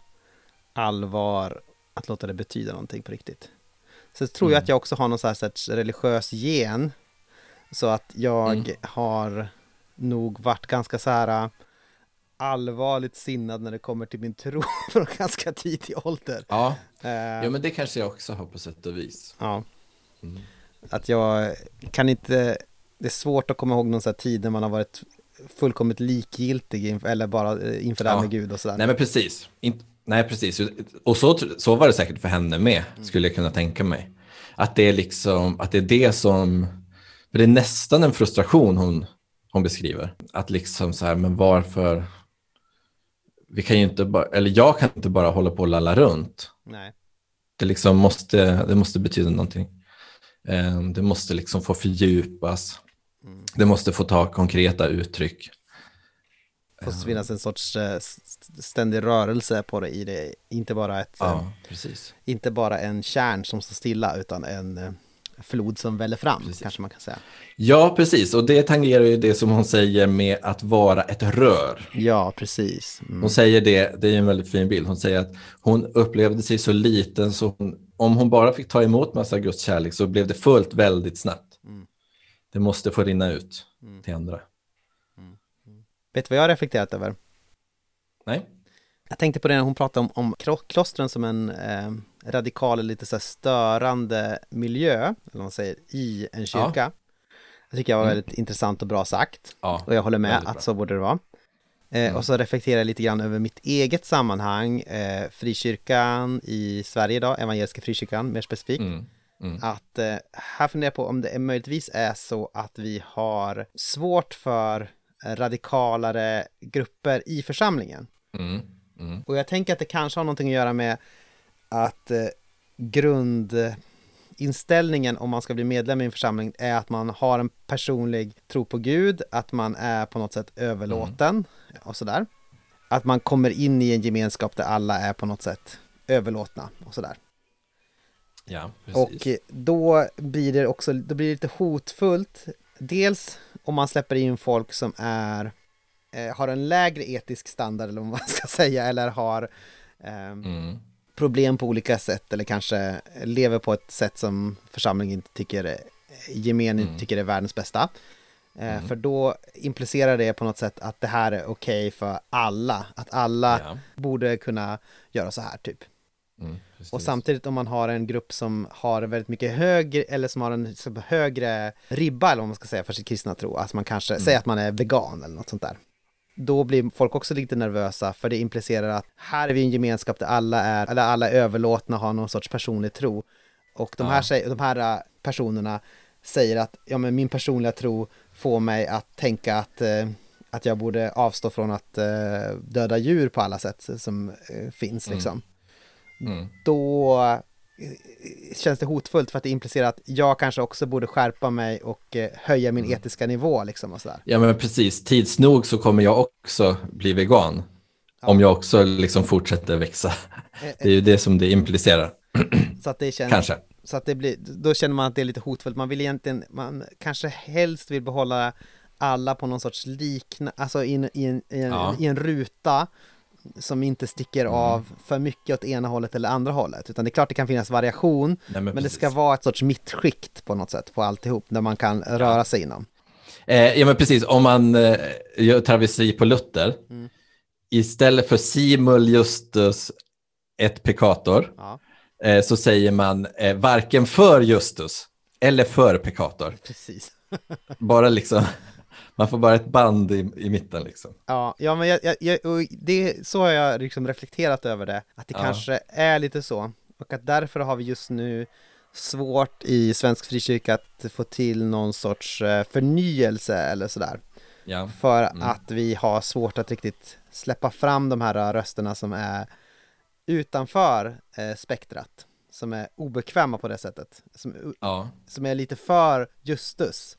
allvar, att låta det betyda någonting på riktigt. Så tror jag Mm. att jag också har någon så här sorts religiös gen, så att jag Mm. har nog varit ganska så här allvarligt sinnad när det kommer till min tro *laughs* från ganska tidig ålder. Ja, Eh, ja, men det kanske jag också har på sätt och vis. ja. Mm. Att jag kan inte, det är svårt att komma ihåg någon sån här tid när man har varit fullkomligt likgiltig inför, eller bara eh, inför det här Ja. med Gud och sådär. Nej men precis. In, nej precis. Och så, så var det säkert för henne med, skulle jag kunna tänka mig. Att det är liksom, att det är det som, för det är nästan en frustration hon, hon beskriver. Att liksom så här, men varför, vi kan ju inte bara, eller jag kan inte bara hålla på och lalla runt. Nej. Det liksom måste, det måste betyda någonting. Eh, Det måste liksom få fördjupas. Mm. Det måste få ta konkreta uttryck. Det måste finnas en sorts eh, st- ständig rörelse på det i det, inte bara, ett, eh, Ja, precis. inte bara en kärn som står stilla utan en eh, flod som väller fram, Precis. kanske man kan säga. Ja, precis. Och det tangerar ju det som hon säger med att vara ett rör. Ja, precis. Mm. Hon säger det, det är en väldigt fin bild. Hon säger att hon upplevde sig så liten så hon, om hon bara fick ta emot massa Guds kärlek så blev det fullt väldigt snabbt. Mm. Det måste få rinna ut Mm. till andra. Vet du vad jag har reflekterat över? Nej? Jag tänkte på det när hon pratade om, om klostren som en eh, radikal, eller lite så här störande miljö, eller vad man säger, i en kyrka. Jag tycker jag var Mm. väldigt intressant och bra sagt. Ja. Och jag håller med att så borde det vara. Eh, Mm. Och så reflekterar jag lite grann över mitt eget sammanhang, eh, frikyrkan i Sverige idag, evangeliska frikyrkan mer specifikt. Mm. Mm. Att eh, här funderar jag på om det är möjligtvis är så att vi har svårt för radikalare grupper i församlingen. Mm. Mm. Och jag tänker att det kanske har någonting att göra med att eh, grundinställningen om man ska bli medlem i en församling är att man har en personlig tro på Gud, att man är på något sätt överlåten mm. och sådär. Att man kommer in i en gemenskap där alla är på något sätt överlåtna och sådär. Ja, precis. Och då blir det också då blir det lite hotfullt. Dels om man släpper in folk som är eh, har en lägre etisk standard eller vad man ska *laughs* säga eller har eh, mm. Problem på olika sätt eller kanske lever på ett sätt som församlingen inte tycker gemen mm. tycker är världens bästa. Eh, mm. För då implicerar det på något sätt att det här är okej okay för alla, att alla ja. borde kunna göra så här typ. Mm, och samtidigt om man har en grupp som har väldigt mycket högre, eller som har en högre ribba eller vad man ska säga för sitt kristna tro, att man kanske, mm. säger att man är vegan eller något sånt där. Då blir folk också lite nervösa för det implicerar att här är vi en gemenskap där alla är, eller alla är överlåtna, har någon sorts personlig tro. Och de här, ja. de här äh, personerna säger att ja, men min personliga tro får mig att tänka att, eh, att jag borde avstå från att eh, döda djur på alla sätt som eh, finns liksom. Mm. Mm. då känns det hotfullt för att det implicerar att jag kanske också borde skärpa mig och eh, höja min mm. etiska nivå liksom och sådär. Ja men precis, tids nog så kommer jag också bli vegan. Ja. Om jag också liksom fortsätter växa. Eh, det är ju det som det implicerar. Så att det känns, kanske. Så att det blir, då känner man att det är lite hotfullt. Man vill egentligen, man kanske helst vill behålla alla på någon sorts liknande, alltså i en, i en, i en, ja. i en ruta som inte sticker mm. av för mycket åt ena hållet eller andra hållet. Utan det är klart det kan finnas variation, Nej, men, men det ska vara ett sorts mittskikt på något sätt på alltihop, där man kan röra sig inom. Eh, ja men precis, om man eh, gör travesteri på Luther, mm. istället för simul justus ett pekator, ja. eh, så säger man eh, varken för justus eller för pekator. Precis. Bara liksom man får bara ett band i, i mitten liksom. Ja, ja men jag, jag, jag det, så har jag liksom reflekterat över det, att det ja. kanske är lite så. Och att därför har vi just nu svårt i svensk frikyrka att få till någon sorts eh, förnyelse eller sådär. Ja. För mm. att vi har svårt att riktigt släppa fram de här rösterna som är utanför eh, spektrat. Som är obekväma på det sättet. Som, ja. som är lite för Justus.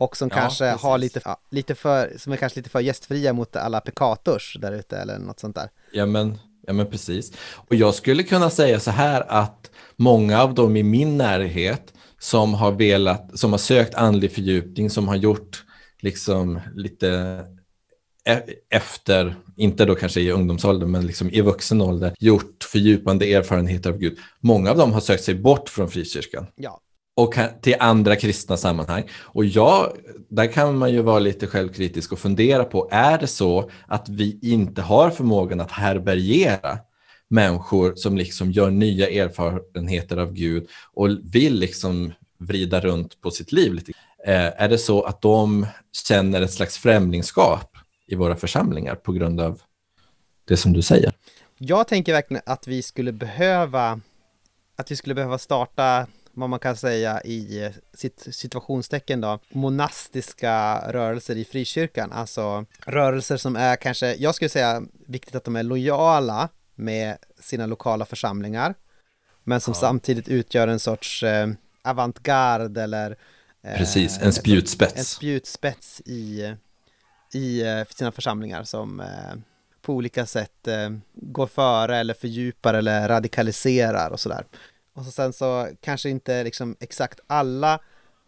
Och som ja, kanske precis. har lite, ja, lite för, som är kanske lite för gästfria mot alla pekators där ute eller något sånt där. Ja men, ja men precis. Och jag skulle kunna säga så här att många av dem i min närhet som har velat, som har sökt andlig fördjupning, som har gjort liksom lite e-, efter, inte då kanske i ungdomsåldern, men liksom i vuxen ålder, gjort fördjupande erfarenheter av Gud. Många av dem har sökt sig bort från frikyrkan. Ja och till andra kristna sammanhang. Och ja, där kan man ju vara lite självkritisk och fundera på, är det så att vi inte har förmågan att härbärgera människor som liksom gör nya erfarenheter av Gud och vill liksom vrida runt på sitt liv lite. Eh, är det så att de känner ett slags främlingskap i våra församlingar på grund av det som du säger? Jag tänker verkligen att vi skulle behöva att vi skulle behöva starta vad man kan säga i eh, sitt situationstecken då, monastiska rörelser i frikyrkan, alltså rörelser som är kanske, jag skulle säga viktigt att de är lojala med sina lokala församlingar, men som ja. samtidigt utgör en sorts eh, avantgarde eller eh, Precis, en spjutspets. En spjutspets i, i eh, sina församlingar som eh, på olika sätt eh, går före eller fördjupar eller radikaliserar och sådär. Och så sen så kanske inte liksom exakt alla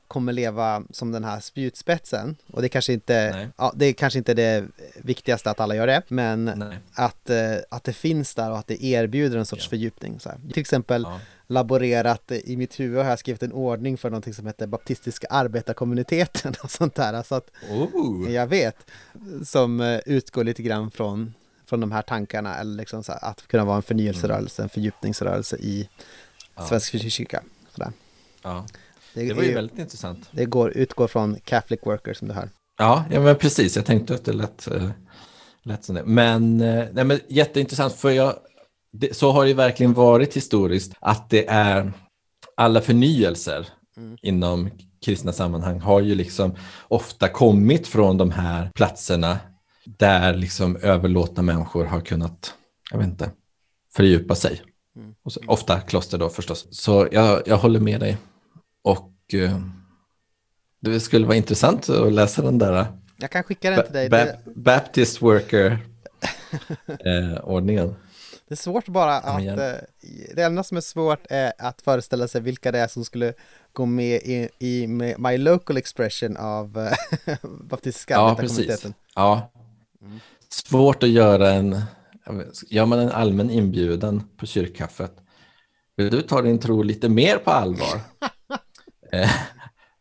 kommer leva som den här spjutspetsen och det kanske inte, ja, det är kanske inte det viktigaste att alla gör det, men att, eh, att det finns där och att det erbjuder en sorts ja. fördjupning. Så här. Till exempel ja. laborerat i mitt huvud har jag skrivit en ordning för någonting som heter baptistiska arbetarkommuniteten och sånt där. Så att oh. jag vet, som eh, utgår lite grann från, från de här tankarna, eller liksom så här, att kunna vara en förnyelserörelse, en fördjupningsrörelse i ja. Svensk. Sådär. Ja. Det, det var ju är, väldigt intressant. Det går, utgår från Catholic Worker som du hör. Ja, ja men precis. Jag tänkte att det lät, äh, lät som det. Men, äh, nej, men jätteintressant, för jag, det, så har det verkligen varit historiskt, att det är alla förnyelser mm. inom kristna sammanhang har ju liksom ofta kommit från de här platserna där liksom överlåtna människor har kunnat, jag vet inte, fördjupa sig Mm. Och så, ofta kloster då förstås. Så jag, jag håller med dig. Och eh, det skulle vara intressant att läsa den där. Jag kan skicka den till dig. Ba Baptist Worker-ordningen. *laughs* Eh, det är svårt bara att... Eh, det enda som är svårt är att föreställa sig vilka det är som skulle gå med i, i My Local Expression av eh, *laughs* baptistiska ja, precis. Ja, mm. Svårt att göra en... Gör man en allmän inbjudan på kyrkkaffet? Vill du ta din tro lite mer på allvar? *laughs* eh,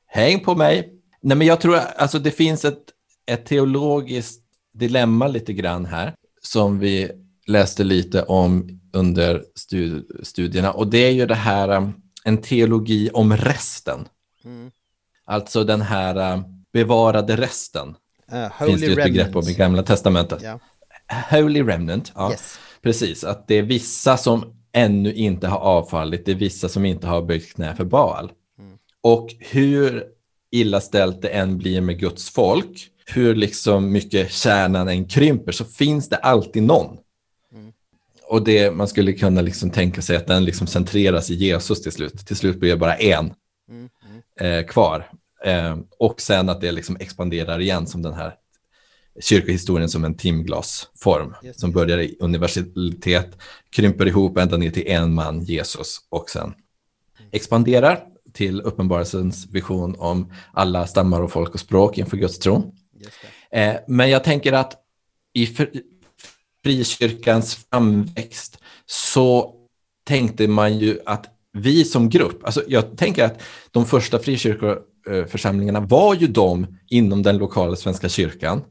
häng på mig! Nej, men jag tror alltså det finns ett, ett teologiskt dilemma lite grann här som vi läste lite om under studierna och det är ju det här um, en teologi om resten. Mm. Alltså den här um, bevarade resten. Uh, finns det ett begrepp om i Gamla Testamentet. Yeah. Holy remnant, ja. Yes. Precis, att det är vissa som ännu inte har avfallit, det är vissa som inte har böjt knä för Baal. Mm. Och hur illa ställt det än blir med Guds folk, hur liksom mycket kärnan än krymper, så finns det alltid någon och det, man skulle kunna liksom tänka sig att den liksom centreras i Jesus till slut. Till slut blir det bara en mm, mm. Eh, kvar. Eh, och sen att det liksom expanderar igen som den här kyrkohistorien som en timglasform som börjar i universitet, krymper ihop ända ner till en man, Jesus, och sen expanderar till uppenbarelsens vision om alla stammar och folk och språk inför Guds tron. Eh, men jag tänker att i frikyrkans framväxt så tänkte man ju att vi som grupp, alltså jag tänker att de första frikyrkoförsamlingarna var ju de inom den lokala svenska kyrkan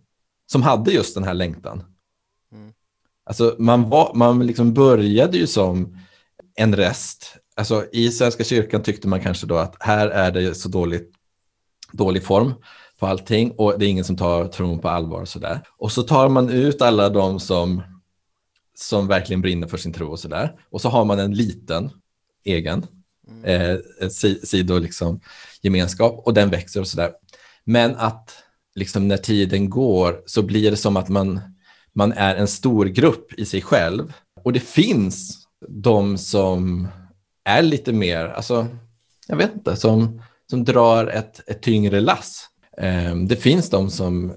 som hade just den här längtan. Mm. Alltså man, var, man liksom började ju som en rest. Alltså i Svenska kyrkan tyckte man kanske då att här är det så dåligt, dålig form på allting och det är ingen som tar tron på allvar och sådär. Och så tar man ut alla de som, som verkligen brinner för sin tro och sådär. Och så har man en liten egen mm. eh, sido liksom, gemenskap och den växer och sådär. Men att liksom när tiden går så blir det som att man, man är en stor grupp i sig själv. Och det finns de som är lite mer, alltså, jag vet inte, som, som drar ett, ett tyngre lass. Ehm, det finns de som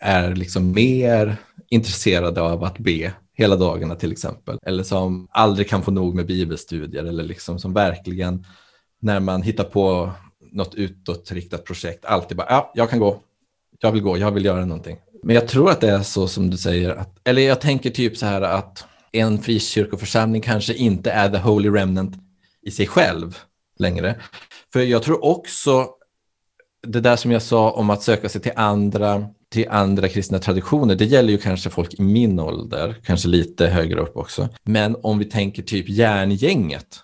är liksom mer intresserade av att be hela dagarna till exempel. Eller som aldrig kan få nog med bibelstudier eller liksom som verkligen när man hittar på något utåtriktat projekt alltid bara, ja, jag kan gå, jag vill gå, jag vill göra någonting. Men jag tror att det är så som du säger, att, eller jag tänker typ så här att en frikyrkoförsamling kanske inte är the holy remnant i sig själv längre. För jag tror också det där som jag sa om att söka sig till andra, till andra kristna traditioner, det gäller ju kanske folk i min ålder, kanske lite högre upp också. Men om vi tänker typ järngänget,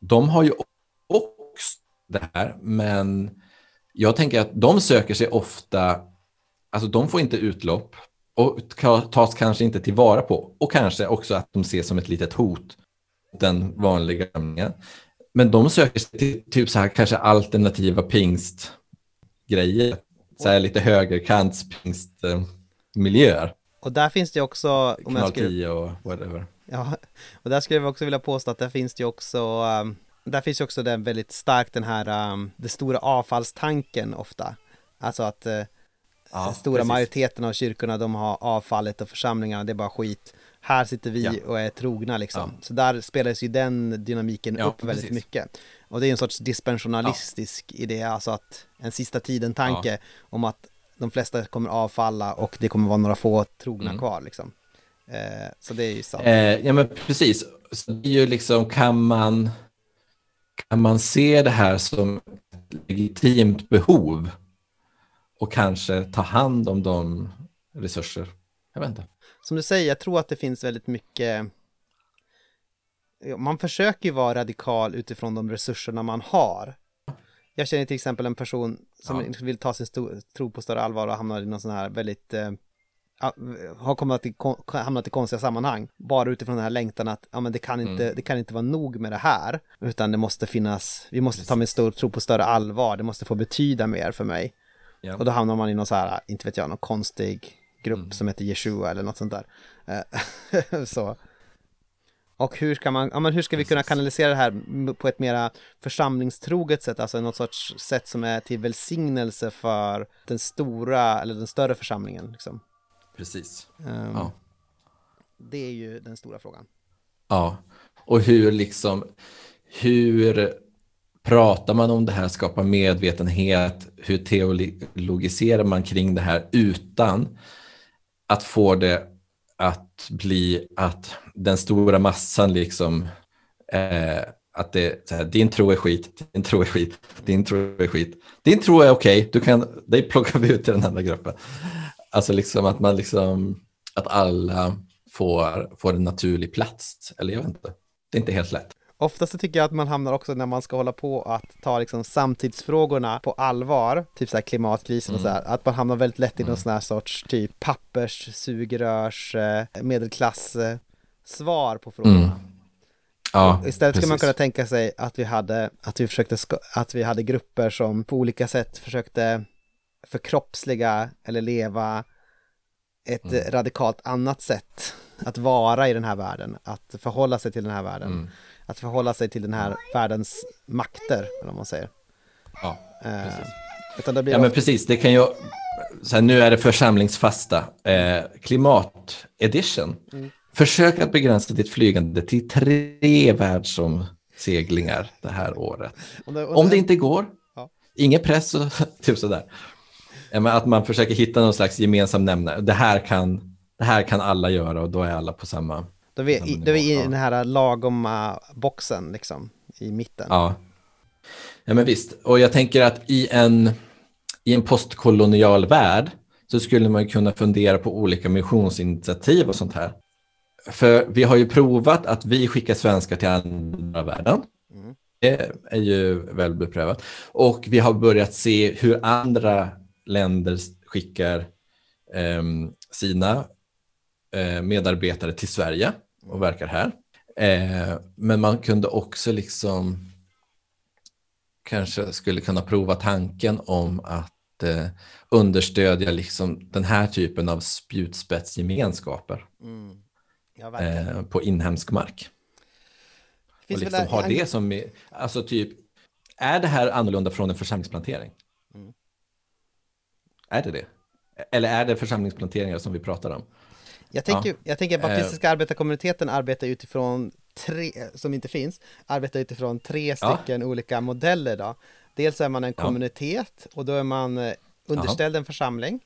de har ju också det här, men jag tänker att de söker sig ofta, alltså de får inte utlopp och tas kanske inte tillvara på och kanske också att de ses som ett litet hot den vanliga Men de söker sig till typ så här kanske alternativa pingst grejer. Så här lite högerkantspingstmiljöer. Och där finns det också... Om jag skulle... och whatever. Ja, och där skulle jag också vilja påstå att där finns det också um, där finns ju också den väldigt starkt den här, um, det stora avfallstanken ofta. Alltså att uh, ja, stora precis. majoriteten av kyrkorna de har avfallet och församlingarna, det är bara skit. Här sitter vi ja. och är trogna liksom. Ja. Så där spelas ju den dynamiken upp väldigt precis. mycket. Och det är en sorts dispensionalistisk idé, alltså att en sista tiden-tanke om att de flesta kommer avfalla och det kommer vara några få trogna mm. kvar liksom. Eh, så det är ju sant. Eh, ja men precis, så det är ju liksom kan man, kan man se det här som ett legitimt behov och kanske ta hand om de resurser, jag vet inte. Som du säger, jag tror att det finns väldigt mycket man försöker ju vara radikal utifrån de resurserna man har. Jag känner till exempel en person som ja. vill ta sin tro på större allvar och hamnar i någon sån här väldigt eh, har kommit i, hamnat i konstiga sammanhang bara utifrån den här längtan att ja, men det, kan inte, mm. det kan inte vara nog med det här utan det måste finnas, vi måste ta min stor tro på större allvar, det måste få betyda mer för mig. Ja. Och då hamnar man i någon så här, inte vet jag, någon konstig grupp mm. som heter Yeshua eller något sånt där. Eh, *laughs* så. Och hur ska, man, ja, men hur ska vi kunna kanalisera det här på ett mera församlingstroget sätt, alltså något sorts sätt som är till välsignelse för den stora eller den större församlingen? Liksom. Precis. Um, ja. Det är ju den stora frågan. Ja, och hur liksom, hur pratar man om det här, skapar medvetenhet, hur teologiserar man kring det här utan att få det att bli att den stora massan liksom eh, att det, så här, din tro är skit, din tro är skit, din tro är skit. Din tro är okej, okay, du kan, dig plockar vi ut till den andra gruppen. Alltså liksom att man liksom, att alla får, får en naturlig plats, eller jag vet inte. Det är inte helt lätt. Ofta så tycker jag att man hamnar också när man ska hålla på att ta liksom samtidsfrågorna på allvar, typ så här klimatkrisen mm. och så här, att man hamnar väldigt lätt i någon mm. sån här sorts typ pappers, sugrörs, eh, medelklass eh, svar på frågorna. Mm. Ja, istället skulle man kunna tänka sig att vi hade, att vi försökte, att vi hade grupper som på olika sätt försökte förkroppsliga eller leva ett mm. radikalt annat sätt att vara i den här världen, att förhålla sig till den här världen. Mm att förhålla sig till den här världens makter, eller vad man säger. Ja, eh, precis. Det blir ja, men precis. Det kan ju... Så här, nu är det församlingsfasta. Eh, klimat-edition. Mm. Försök att begränsa ditt flygande till tre världsomseglingar det här året. Och det, och Om det inte går, ja. ingen press och *laughs* typ sådär. Att man försöker hitta någon slags gemensam nämnare. Det här kan, det här kan alla göra och då är alla på samma då är vi, då är i den här lagom boxen liksom, i mitten. Ja. ja, men visst. Och jag tänker att i en, i en postkolonial värld så skulle man kunna fundera på olika missionsinitiativ och sånt här. För vi har ju provat att vi skickar svenskar till andra världen. Mm. Det är ju väl beprövat. Och vi har börjat se hur andra länder skickar eh, sina eh, medarbetare till Sverige och verkar här. Eh, men man kunde också liksom kanske skulle kunna prova tanken om att eh, understödja liksom den här typen av spjutspetsgemenskaper mm. ja, eh, på inhemsk mark. Finns och liksom har det som, alltså typ, är det här annorlunda från en församlingsplantering? Mm. Är det det? Eller är det församlingsplanteringar som vi pratar om? Jag tänker, ja. jag tänker baptistiska uh, arbetarkommuniteten arbetar utifrån tre, som inte finns, arbetar utifrån tre stycken ja. olika modeller då. Dels är man en kommunitet och då är man eh, underställd en församling.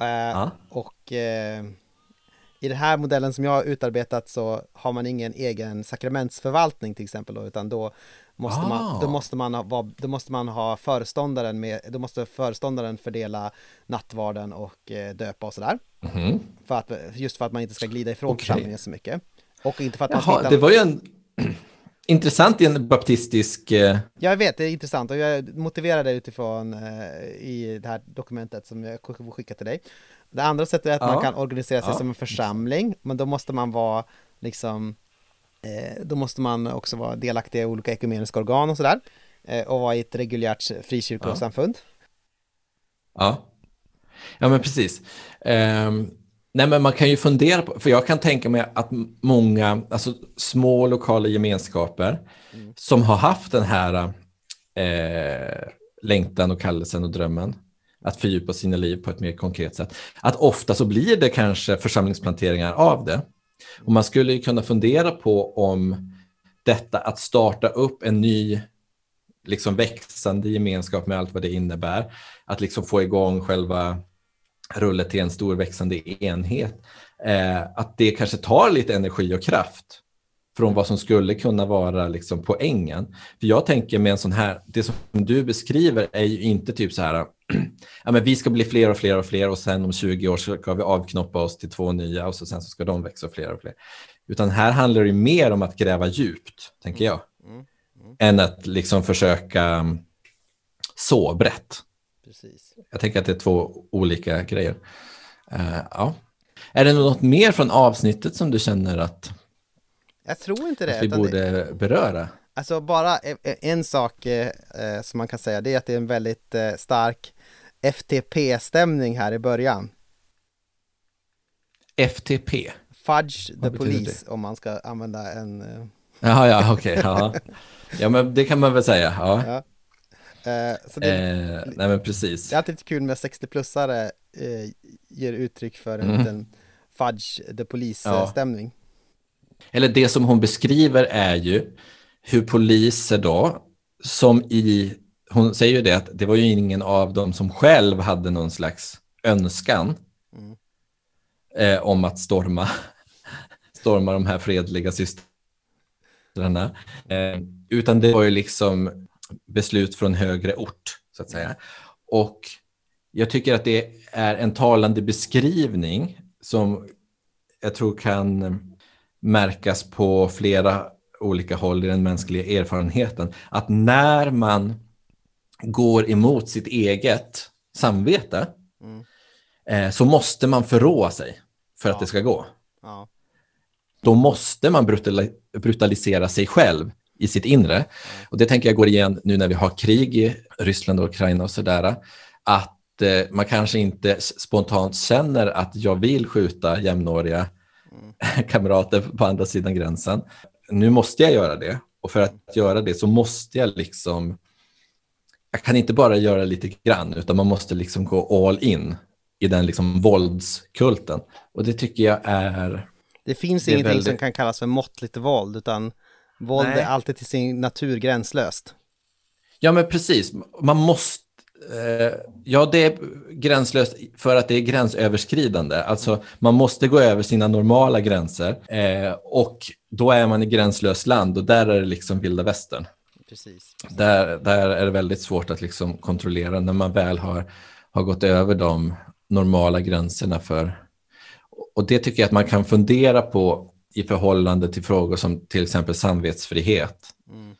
Uh, och uh, i den här modellen som jag har utarbetat så har man ingen egen sakramentsförvaltning till exempel då, utan då måste, ah. man, då, ah. måste man ha, då måste man ha föreståndaren med, då måste föreståndaren fördela nattvarden och eh, döpa och sådär. Mm. För att, just för att man inte ska glida ifrån okay. församlingen så mycket. Och inte för att man Jaha, hitta... det var ju en *clears throat* intressant i en baptistisk... Eh... Jag vet, det är intressant och jag motiverar det utifrån eh, i det här dokumentet som jag skickar till dig. Det andra sättet är att ja. man kan organisera sig ja. som en församling, men då måste man vara liksom då måste man också vara delaktig i olika ekumeniska organ och sådär. Eh, och vara i ett reguljärt frikyrkosamfund. Ja. ja, men precis. Um, nej, men man kan ju fundera på, för jag kan tänka mig att många, alltså små lokala gemenskaper mm. som har haft den här eh, längtan och kallelsen och drömmen att fördjupa sina liv på ett mer konkret sätt. Att ofta så blir det kanske församlingsplanteringar av det. Och man skulle kunna fundera på om detta att starta upp en ny liksom växande gemenskap med allt vad det innebär, att liksom få igång själva rullet till en stor växande enhet, eh, att det kanske tar lite energi och kraft från vad som skulle kunna vara liksom poängen. För jag tänker med en sån här, det som du beskriver är ju inte typ så här, *clears throat* ja men vi ska bli fler och fler och fler och sen om 20 år ska vi avknoppa oss till två nya och så sen så ska de växa fler och fler. Utan här handlar det mer om att gräva djupt, tänker jag, mm. Mm. Mm. än att liksom försöka mm, så brett. Precis. Jag tänker att det är två olika grejer. Uh, ja. Är det något mer från avsnittet som du känner att jag tror inte det. Att vi borde det, beröra. Alltså bara en sak eh, som man kan säga, det är att det är en väldigt eh, stark FTP-stämning här i början. FTP? Fudge the Vad betyder Police om man ska använda en... eh, Jaha, ja, okej. ja. ja, men det kan man väl säga. Ja. Ja. eh, så det, Eh, nej, men precis. det är alltid lite kul med 60-plussare eh, ger uttryck för en Mm. liten Fudge the Ja. Police-stämning. Eller det som hon beskriver är ju hur poliser då, som i, hon säger ju det att det var ju ingen av dem som själv hade någon slags önskan Mm. eh, om att storma, *laughs* storma de här fredliga systrarna. Eh, utan det var ju liksom beslut från högre ort, så att säga. Och jag tycker att det är en talande beskrivning som jag tror kan märkas på flera olika håll i den mänskliga erfarenheten. Att när man går emot sitt eget samvete Mm. eh, så måste man förråa sig för att Ja. det ska gå. Ja. Då måste man brutali- brutalisera sig själv i sitt inre. Och det tänker jag går igen nu när vi har krig i Ryssland och Ukraina och sådär. Att eh, man kanske inte spontant känner att jag vill skjuta jämnåriga *laughs* kamrater på andra sidan gränsen. Nu måste jag göra det. Och för att göra det så måste jag liksom... Jag kan inte bara göra lite grann, utan man måste liksom gå all in i den liksom våldskulten. Och det tycker jag är... Det finns Det ingenting som väldigt- kan kallas för måttligt våld, utan våld Nej. är alltid till sin natur gränslöst. Ja, men precis. Man måste... Eh, ja, det är gränslöst för att det är gränsöverskridande. Alltså, man måste gå över sina normala gränser eh, och då är man i gränslöst land och där är det liksom vilda västern. Precis. Där, där är det väldigt svårt att liksom kontrollera när man väl har, har gått över de normala gränserna för... Och det tycker jag att man kan fundera på i förhållande till frågor som till exempel samvetsfrihet. Mm.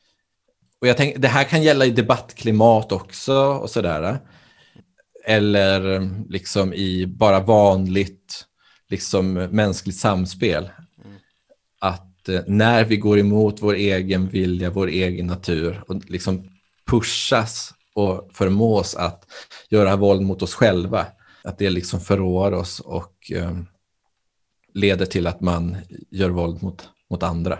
Och jag tänker, det här kan gälla i debattklimat också och sådär. Eller liksom i bara vanligt liksom mänskligt samspel. Att eh, när vi går emot vår egen vilja, vår egen natur och liksom pushas och förmås att göra våld mot oss själva, att det liksom förråar oss och eh, leder till att man gör våld mot, mot andra.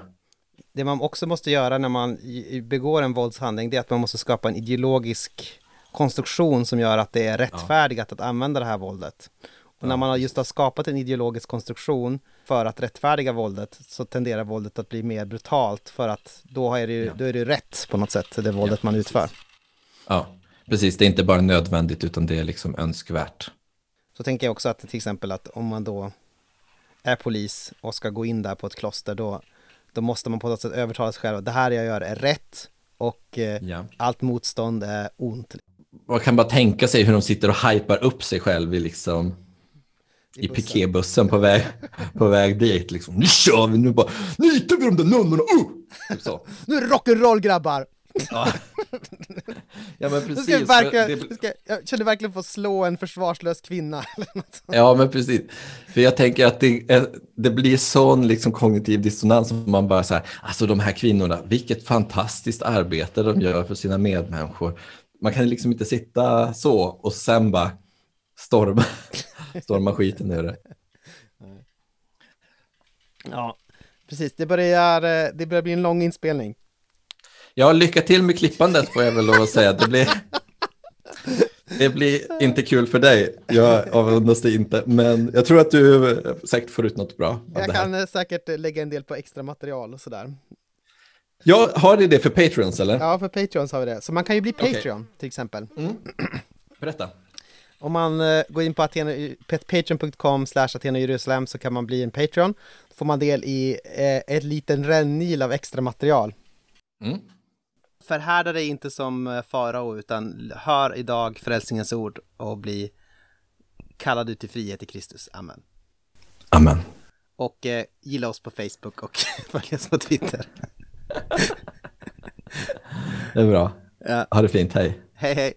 Det man också måste göra när man begår en våldshandling, det är att man måste skapa en ideologisk konstruktion som gör att det är rättfärdigat att använda det här våldet. Och när man just har skapat en ideologisk konstruktion för att rättfärdiga våldet så tenderar våldet att bli mer brutalt för att då är det ju, Ja. då är det rätt på något sätt, det våldet Ja, man utför. Ja, precis. Det är inte bara nödvändigt utan det är liksom önskvärt. Så tänker jag också att till exempel att om man då är polis och ska gå in där på ett kloster då, då måste man på något sätt övertala sig själv att det här jag gör är rätt och eh, Ja. allt motstånd är ont. Man kan bara tänka sig hur de sitter och hypar upp sig själv i, liksom, i bussen. piketbussen på väg, på väg dit. Liksom. Nu kör vi, nu bara nitar vi de där nunnorna! Uh! Typ så. *laughs* Nu är det rock'n'roll grabbar! Ja. *laughs* ja, men Nu precis. ska jag, för verkligen, det- nu ska, jag känner verkligen få slå en försvarslös kvinna. *laughs* Ja, men precis. För jag tänker att det, det blir sån liksom kognitiv dissonans som man bara så här, alltså de här kvinnorna, vilket fantastiskt arbete de gör för sina medmänniskor. Man kan liksom inte sitta så och sen bara storma, storma skiten ur det. Ja, precis. Det börjar, eh, det börjar bli en lång inspelning. Ja, lycka till med klippandet får jag väl lov att säga. Det blir, det blir inte kul för dig. Jag avundas dig inte, men jag tror att du eh, säkert får ut något bra Jag kan eh, säkert lägga en del på extra material och sådär. Jag har ni det för Patreons eller? Ja, för Patreons har vi det. Så man kan ju bli. Patreon till exempel. Berätta. Om man eh, går in på patreon.com slash Jerusalem så kan man bli en Patreon. Då får man del i eh, ett liten rännil av extra material. Mm. Förhärda dig inte som eh, farao utan hör idag frälsningens ord och bli kallad ut till frihet i Kristus. Amen. Amen. Och eh, gilla oss på Facebook och *laughs* följ oss på Twitter. *laughs* Det är bra. Ja, Ha det fint, hej. hej hej!